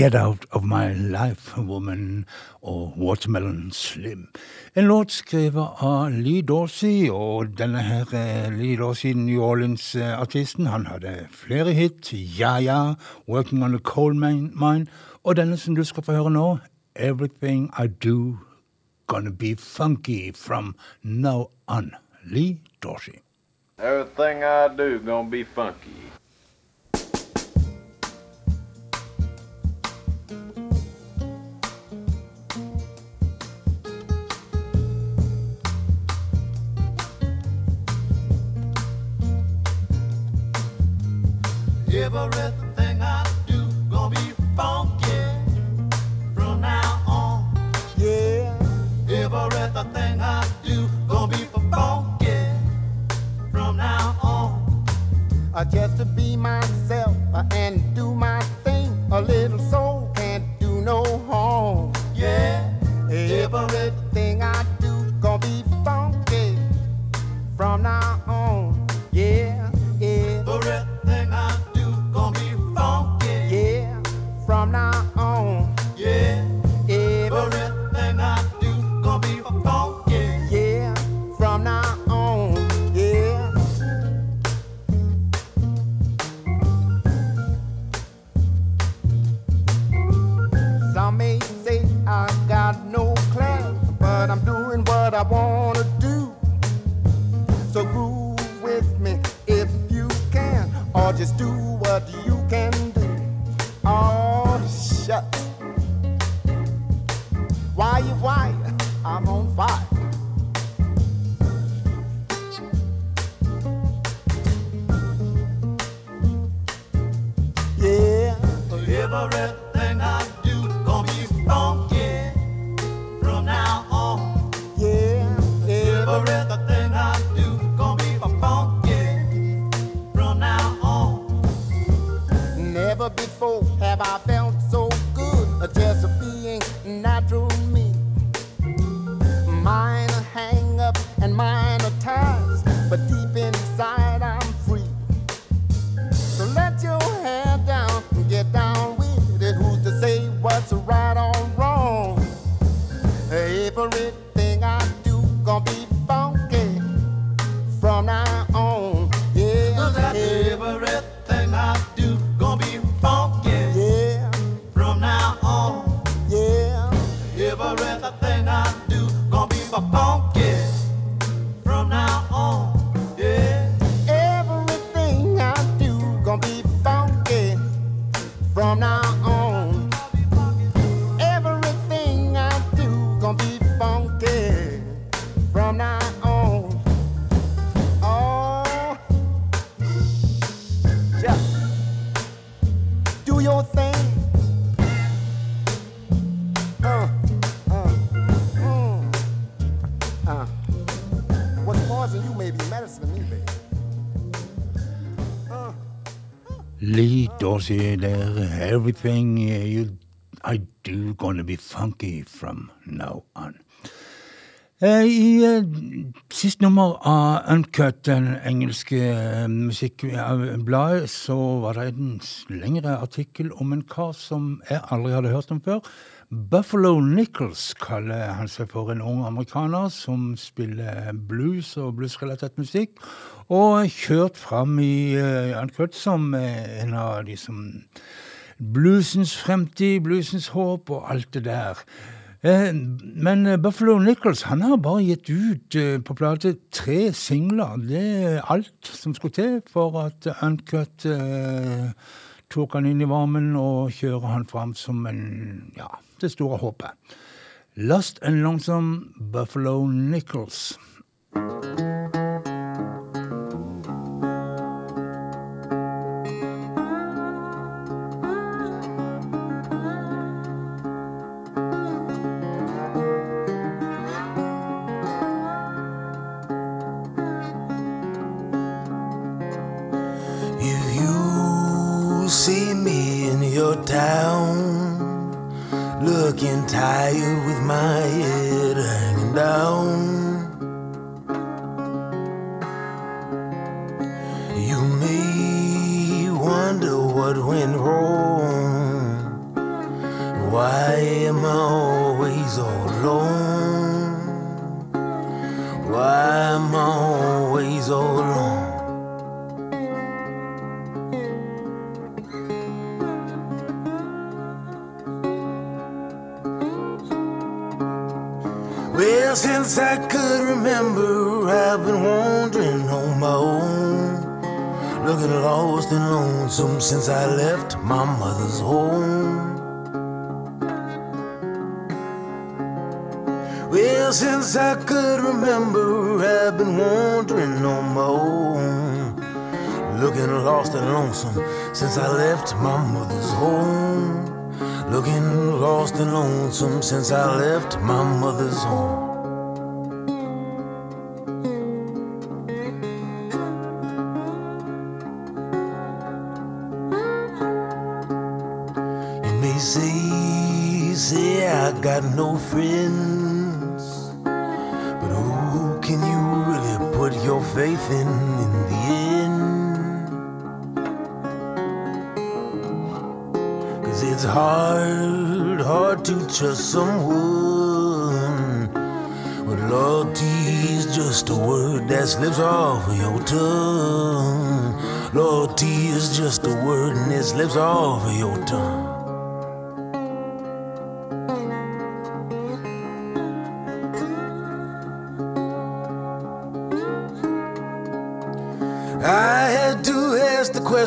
S8: Get Out
S1: of My Life Woman og Watermelon Slim. En låt skrevet av Lee Dorsey, og denne her eh, Lee Dorsey, New Orleans-artisten, han hadde flere hit. Ja Ja, Working on a Coal Mine, og denne som du skal få høre nå, Everything I Do Gonna Be Funky From Now On. Lee Dorsey.
S12: Everything I do gonna be funky.
S8: Everything I do gonna be funky from now on. Yeah, everything I do gonna be funky from now on.
S13: uh, just to be myself uh, and do my thing. A little soul can't do no harm.
S8: Yeah,
S13: Everything I do gonna be funky from now on. Yeah, yeah, doing what I wanna do. So groove with me if you can, or just do what you can do. Oh, shucks. Why you why? I'm on fire. Yeah,
S8: Everything
S1: Dorsey there. Everything you, I do gonna be funky from now on. Eh, I eh, sist nummer av Uncut, den engelske eh, musikkbladet, så var det en lengre artikkel om en kar som jeg aldri hadde hørt om før. Buffalo Nichols kaller han seg for en ung amerikaner som spiller blues og bluesrelatert musikk, og kjørt fram i Jan Uncut som eh, en av de som Bluesens fremtid, bluesens håp og alt det der. Eh, Men eh, Buffalo Nichols han har bare gitt ut eh, på plate tre singler. Det er alt som skulle til for at Uncut eh, tok han inn i varmen og kjører han fram som en, ja, det store håpet. Lost and Lonesome Buffalo Nichols.
S14: If town, looking tired with my head hanging down, you may wonder what went wrong. Why am I always all alone? Why am I always all alone? Since I could remember, I've been wandering on my own. Looking lost and lonesome since I left my mother's home. Well, since I could remember, I've been wandering on my own. Looking lost and lonesome since I left my mother's home. Looking lost and lonesome since I left my mother's home. Got no friends, but who can you really put your faith in in the end? Cause it's hard, hard to trust someone. But loyalty is just a word that slips off of your tongue. Loyalty is just a word and it slips off of your tongue.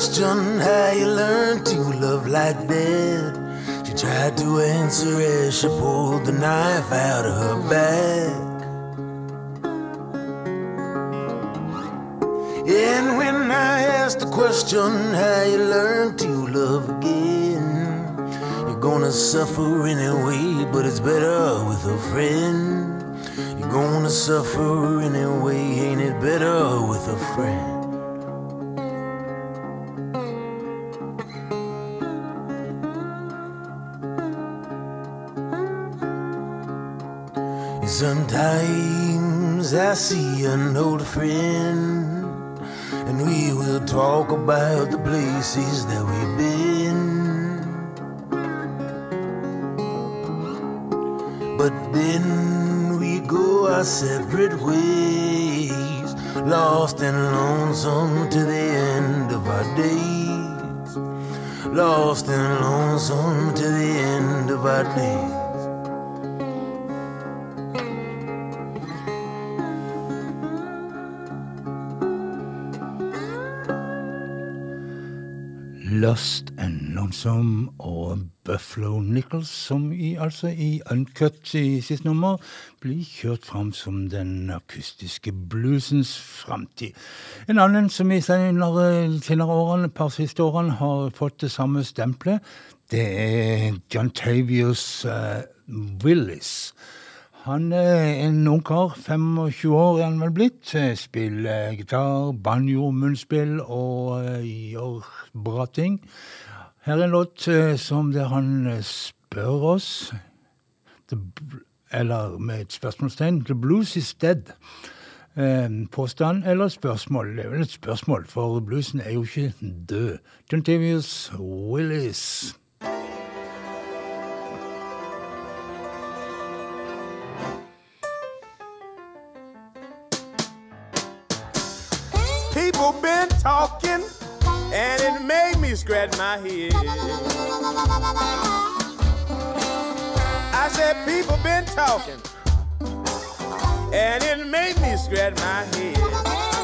S14: Question how you learned to love like that. She tried to answer as she pulled the knife out of her back. And when I asked the question how you learned to love again, you're gonna suffer anyway, but it's better with a friend. You're gonna suffer anyway, ain't it better with a friend? See an old friend, and we will talk about the places that we've been. But then we go our separate ways, lost and lonesome to the end of our days. Lost and lonesome to the end of our days.
S1: Lost and Lonesome og Buffalo Nichols, som i, altså i Uncut i sitt nummer blir kjørt fram som den akustiske bluesens framtid. En annen som i senere, senere årene, par siste årene har fått det samme stempelet, det er John Tavius uh, Willis. Han er en ungkar, 25 år er han vel blitt. Spiller gitar, banjo, munnspill og uh, gjør bra ting. Her er en låt som det han spør oss, eller med et spørsmålstegn, 'The blues is dead'. Påstand eller spørsmål? Det er vel et spørsmål, for bluesen er jo ikke død. John Willis.
S15: People been talking, and it made me scratch my head. I said, people been talking, and it made me scratch my head.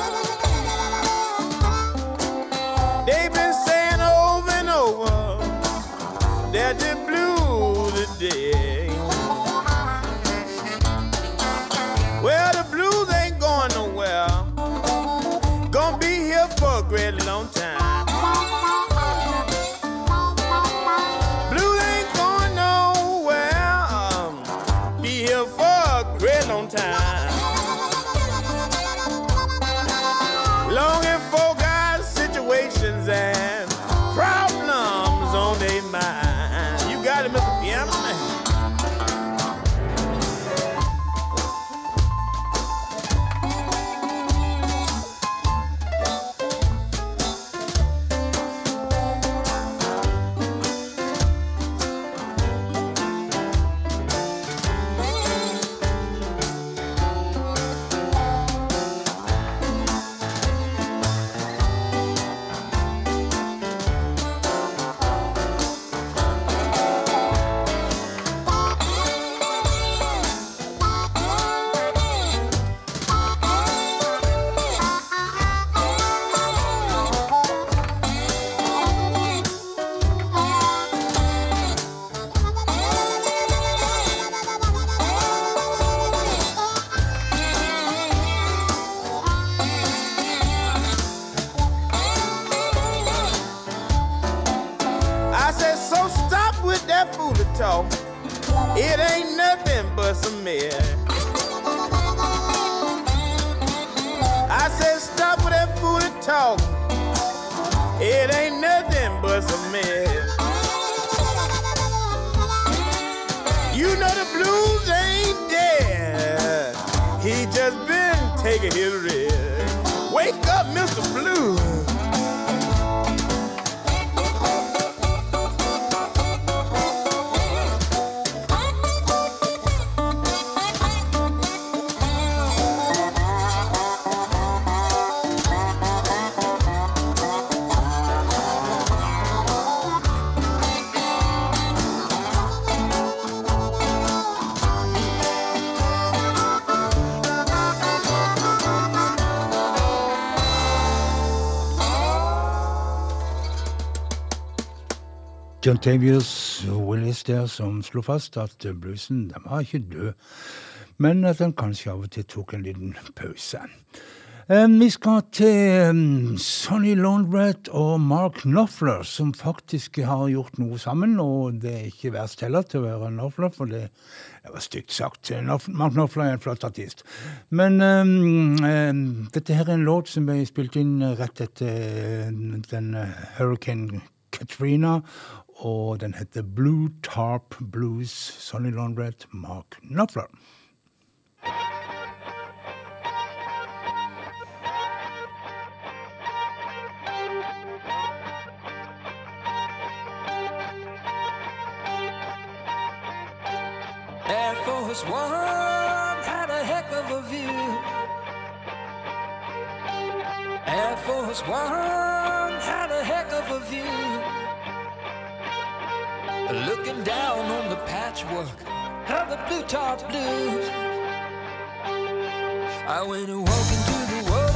S1: John Tavius Willis der som slo fast at bluesen den var ikke død, men at den kanskje av og til tok en liten pause. Eh, Vi skal til um, Sonny Laundrett og Mark Knopfler, som faktisk har gjort noe sammen. Og det er ikke verst heller til å være Knopfler, for det, var stygt sagt. Mark Knopfler er en flott artist. Men um, um, dette her er en låt som ble spilt inn rett etter den Hurricane Katrina, og den heter Blue Tarp Blues. Sonny Laundrett, Mark Knopfler.
S11: Air Force One had a heck of a view. Air Force One had a heck of a view. Looking down on the patchwork of the blue top blues. I went a walk into the water,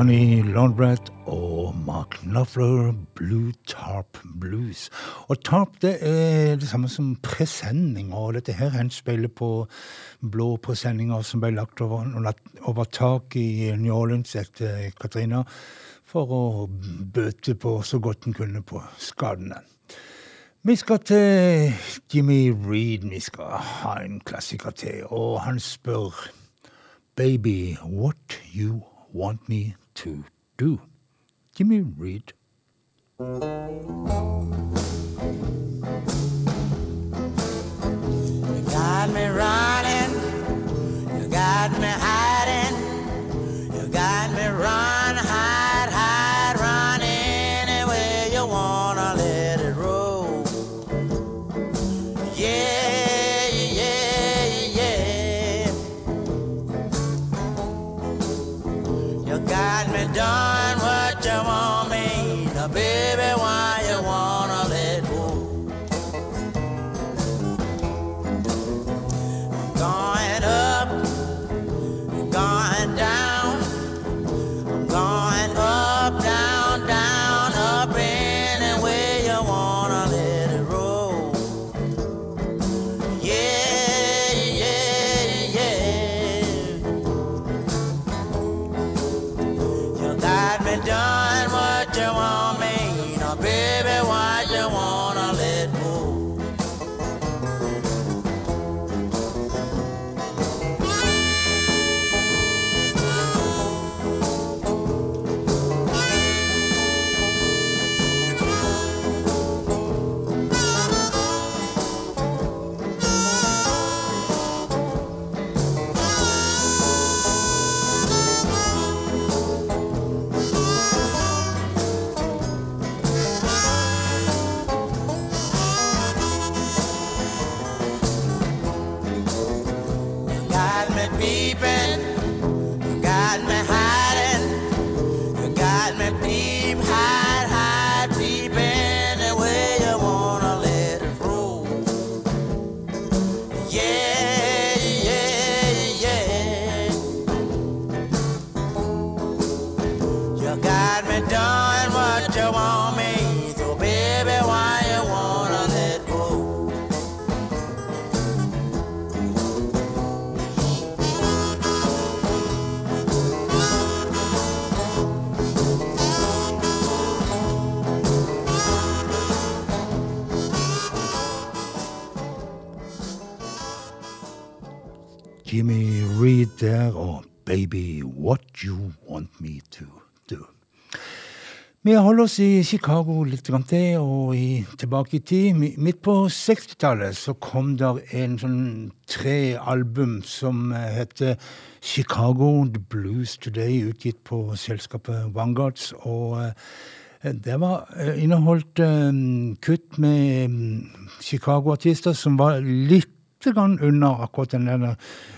S1: Sonny Laundrett og Mark Knopfler, Blue Tarp Blues. Og tarp det er det samme som presenninger, og dette her henspeiler på blå presenninger som ble lagt over, over tak i New Orleans etter Katrina, for å bøte på så godt en kunne på skadene. Vi skal til Jimmy Reed, vi skal ha en klassiker til, og han spør Baby, what you want me to do? Jimmy Reed.
S16: You got me running, you got me hiding, you got me run,
S1: Jimmy Reed der, og Baby, what you want me to do. Vi holder oss i Chicago litt til, og i, tilbake i tid. Midt på 60-tallet så kom der en sånn tre album som eh, heter Chicago The Blues Today, utgitt på selskapet Vanguards. Og eh, det var eh, inneholdt eh, kutt med mm, Chicago-artister som var litt under akkurat den der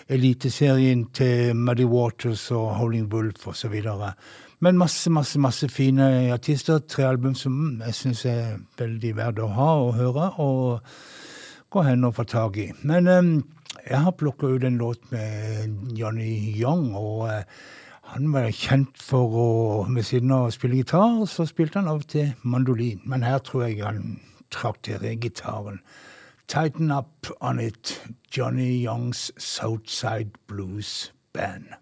S1: eliteserien til Muddy Waters og Howling Wolf videre. Men masse, masse, masse fine artister. Tre album som jeg syns er veldig verdt å ha og høre, og gå hen og få tak i. Men eh, jeg har plukka ut en låt med Johnny Young, og eh, han var kjent for å ved siden av å spille gitar, så spilte han av og til mandolin. Men her tror jeg han til gitaren. Tighten Up On It, Johnny Youngs Southside Blues Band.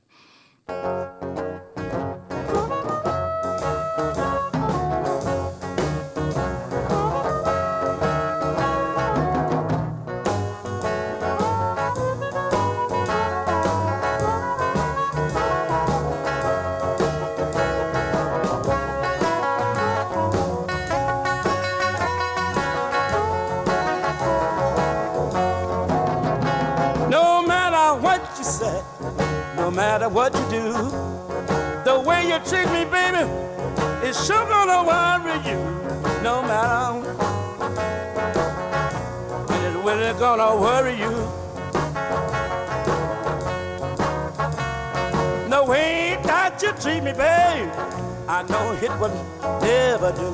S17: Do, the way you treat me, baby, is sure gonna worry you. No matter it's really gonna worry you. The way that you treat me, babe, I know it would never do.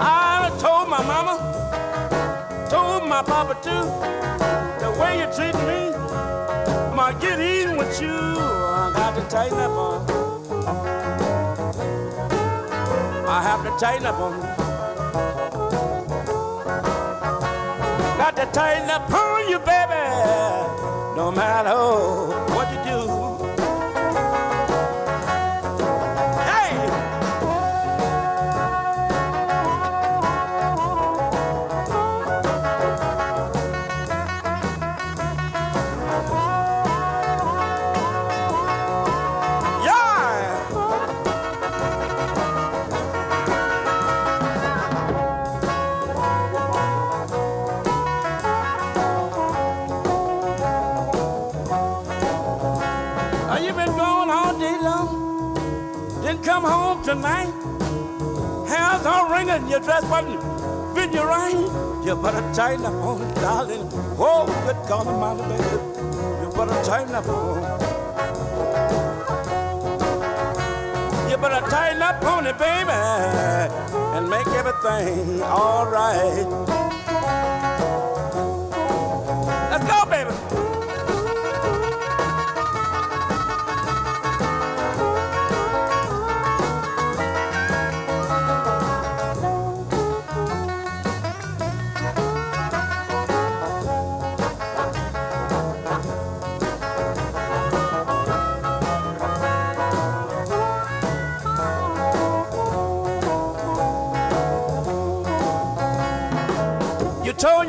S17: I told my mama told my papa too. The way you treat me, get even with you. Oh, I got to tighten up on. I have to tighten up on. Got to tighten up on you, baby. No matter tonight? Hair's all ringing, your dress button fit you right. You better tighten up on darling. Whoa, good God Almighty, baby. You better tighten up on. You better tighten up on it, baby, and make everything all right.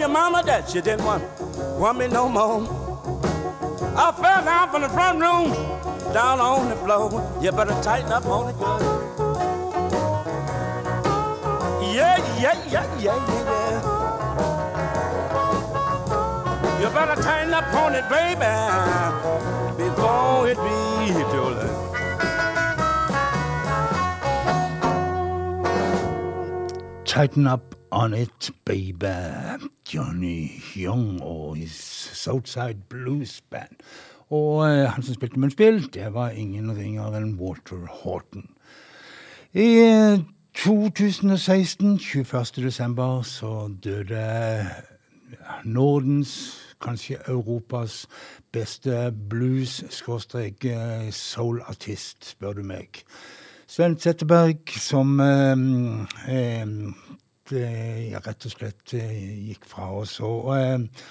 S17: Your mama that you didn't want, want me no more. I fell down from the front room, down on the floor. You better tighten up on it. Yeah, yeah, yeah, yeah, yeah, yeah. You better tighten up on it, baby, before it be too late.
S1: Tighten Up On It, Baby. Johnny Young og his Southside Blues Band. Og eh, han som spilte munnspill, det var ingen ringere enn Walter Horton. I eh, 2016, 21. desember, så døde Nordens, kanskje Europas beste blues-soul-artist, spør du meg. Sven Zetterberg, som eh, eh, det, ja, rett og slett eh, gikk fra oss. Og eh,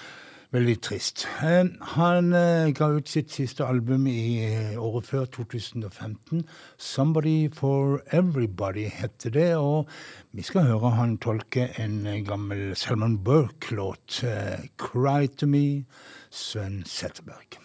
S1: veldig trist. Eh, han eh, ga ut sitt siste album i eh, året før, 2015. 'Somebody for Everybody' heter det. Og vi skal høre han tolke en eh, gammel Salman Burke-låt. eh, 'Cry to Me', Sven Zetterberg.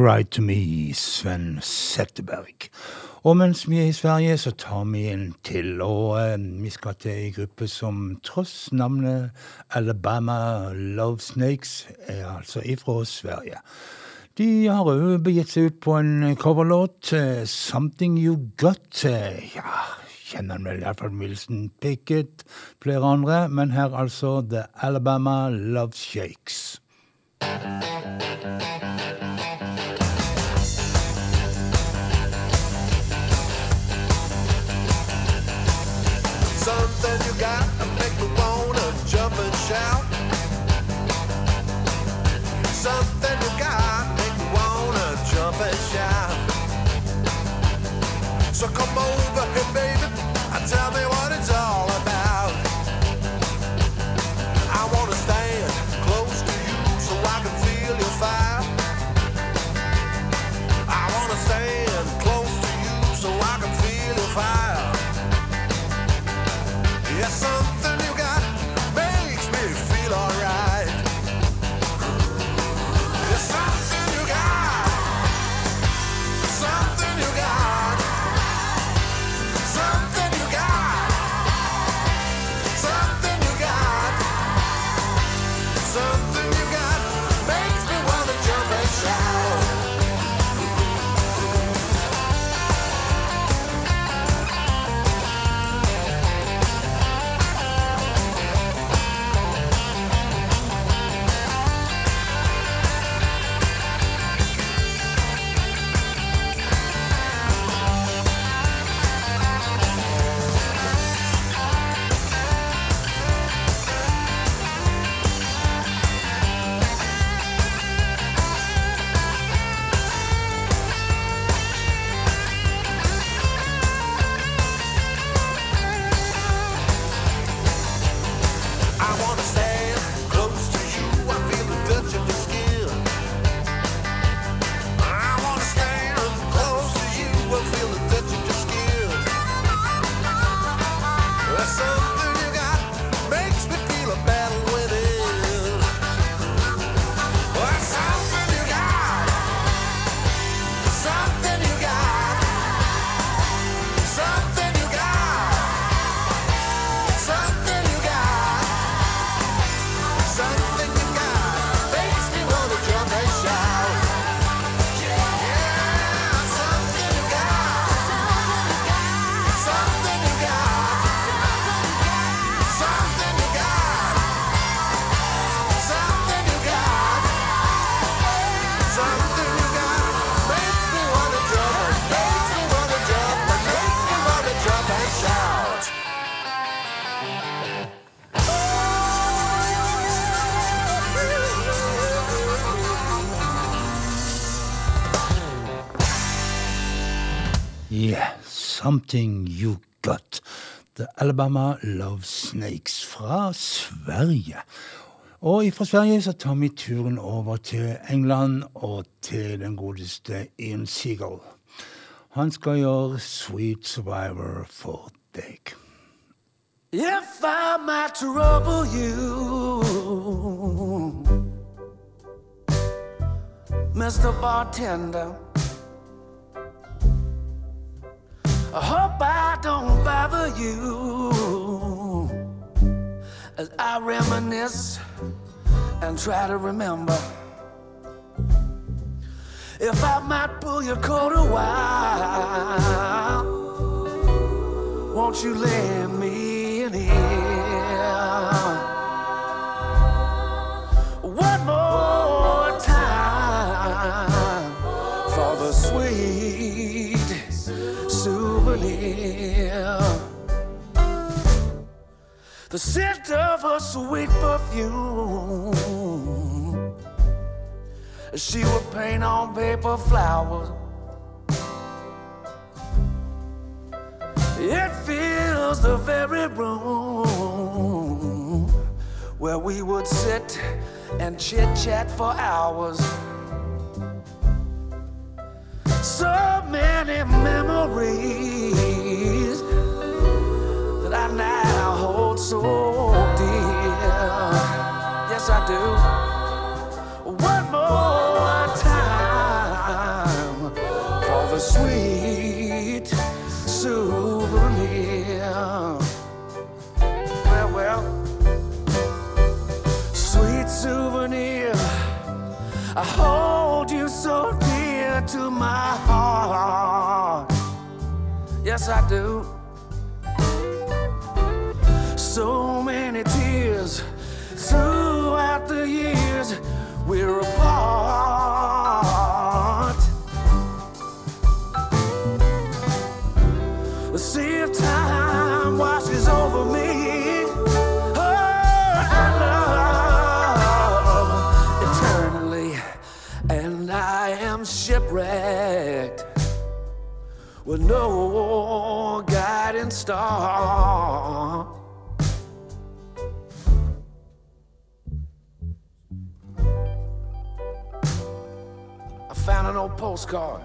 S18: Cry To Me,
S1: Sven Setteberg. Og mens vi er i Sverige, så tar vi en til. Og eh, vi skal til ei gruppe som tross navnet Alabama Love Snakes er altså ifra Sverige. De har òg begitt seg ut på en coverlåt, eh, 'Something You Got'. Eh, ja, kjenner han vel iallfall Wilson Pickett, flere andre. Men her altså The Alabama Love Shakes.
S8: something you got make me wanna jump and shout. So come over here, baby. Something You Got.
S1: The Alabama Love Snakes fra Sverige. Og fra Sverige så tar vi turen over til England og til den godeste Ian Seagull. Han skal gjøre Sweet Survivor for deg.
S14: If I might trouble you, Mr. Bartender, I hope I don't bother you as I reminisce and try to remember. If I might pull your coat a while, won't you lend me an ear? The scent of her sweet perfume. She would paint on paper flowers. It fills the very room where we would sit and chit chat for hours. So many memories that I now hold so dear. Yes, I do. One more time for the sweet souvenir. Well, well, sweet souvenir. I so to my heart. Yes, I do. So many tears throughout the years we're apart. With no guiding star. I found an old postcard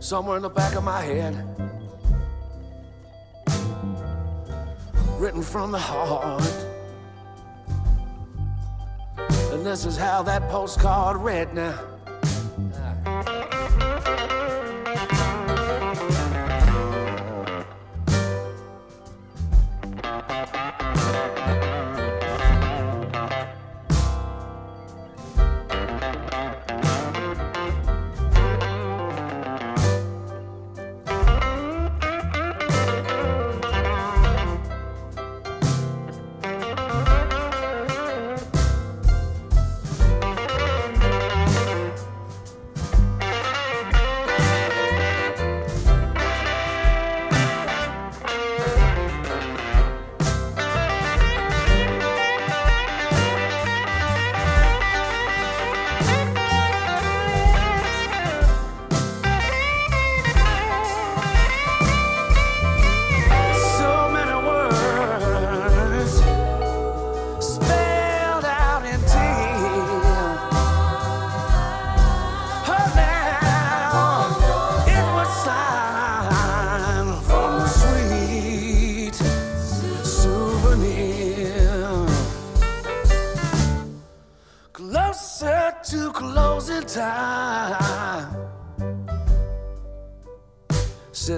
S14: somewhere in the back of my head, written from the heart. And this is how that postcard read now.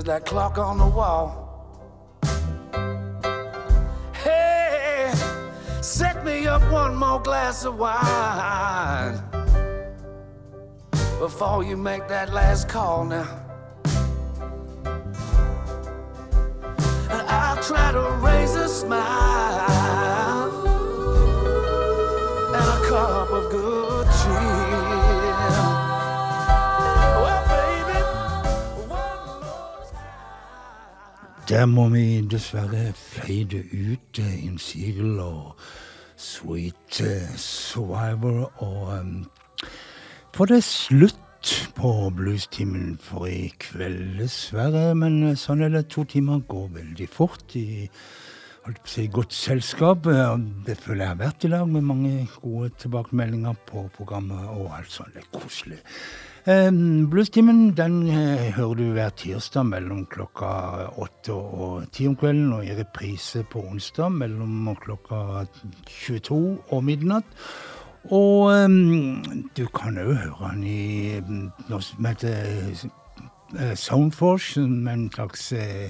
S14: That clock on the wall. Hey, set me up one more glass of wine before you make that last call now.
S1: Der må vi dessverre fade ut eh, Innsigel og Sweet eh, Survivor. Og um, for det slutt på bluestimen for i kveld, dessverre. Men eh, sånn er det. To timer går veldig fort i si, godt selskap. eh, Det føler jeg har vært i dag, med mange gode tilbakemeldinger på programmet og alt sånt. Det er koselig. Eh, Bluestimen den eh, hører du hver tirsdag mellom klokka åtte og ti om kvelden, og i reprise på onsdag mellom klokka 22 og midnatt. Og um, du kan òg høre den i um, noe som heter uh, Soundforce, som en slags uh,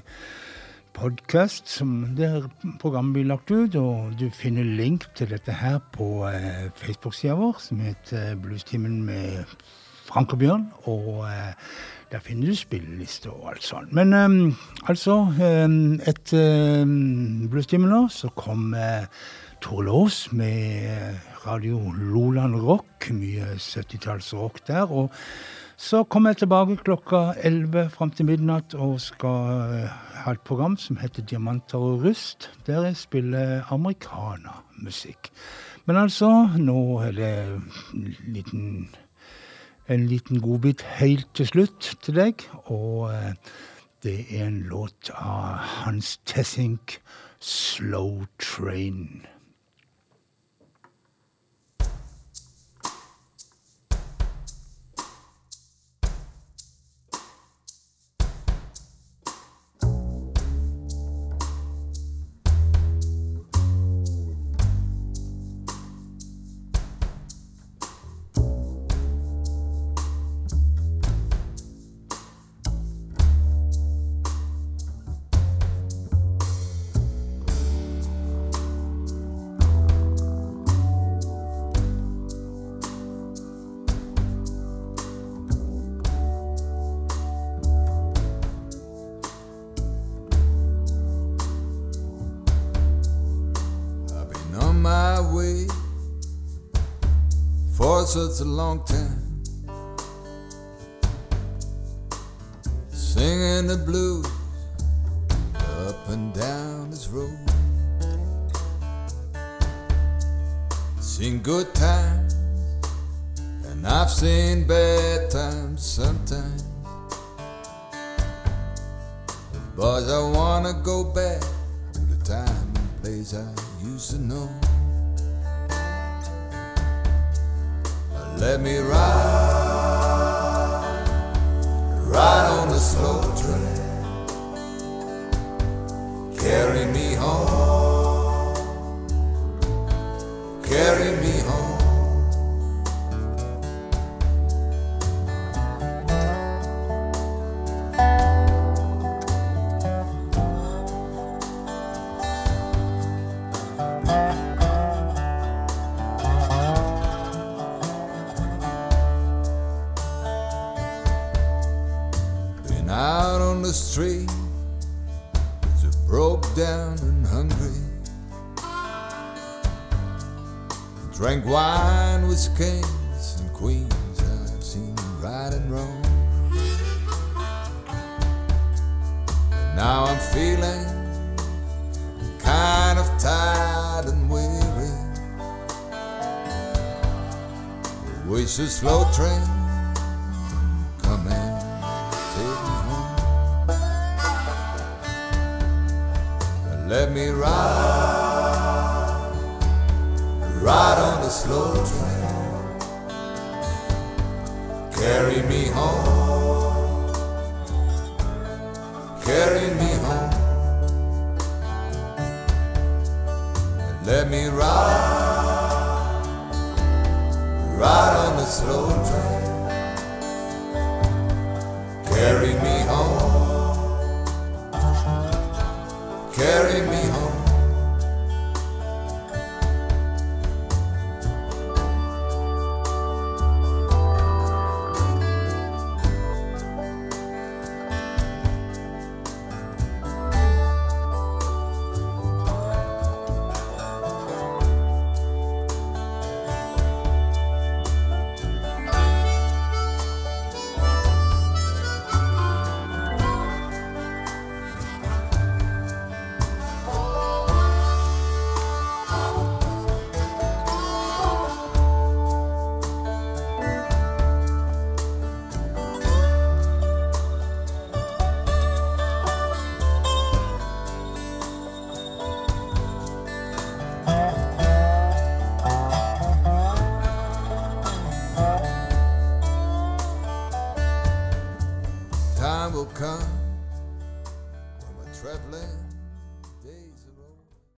S1: som der programmet blir lagt ut. Og du finner link til dette her på Facebook-sida vår, som heter Bluestimen med Frank og uh, der finner du spillelister og alt sånt. Men um, altså, um, etter um, Bluestimen så kommer Tore Lås med Radio Loland Rock. Mye 70-tallsrock der. Og så kommer jeg tilbake klokka 11 fram til midnatt og skal eh, ha et program som heter Diamanter og rust, der jeg spiller americanamusikk. Men altså, nå er det en liten, en liten godbit helt til slutt til deg. Og eh, det er en låt av Hans Tessink, 'Slow Train'.
S19: Such a long time. Singing the blues up and down this road. Seen good times, and I've seen bad times sometimes. But I wanna go back to the time and place I used to know. Let me ride,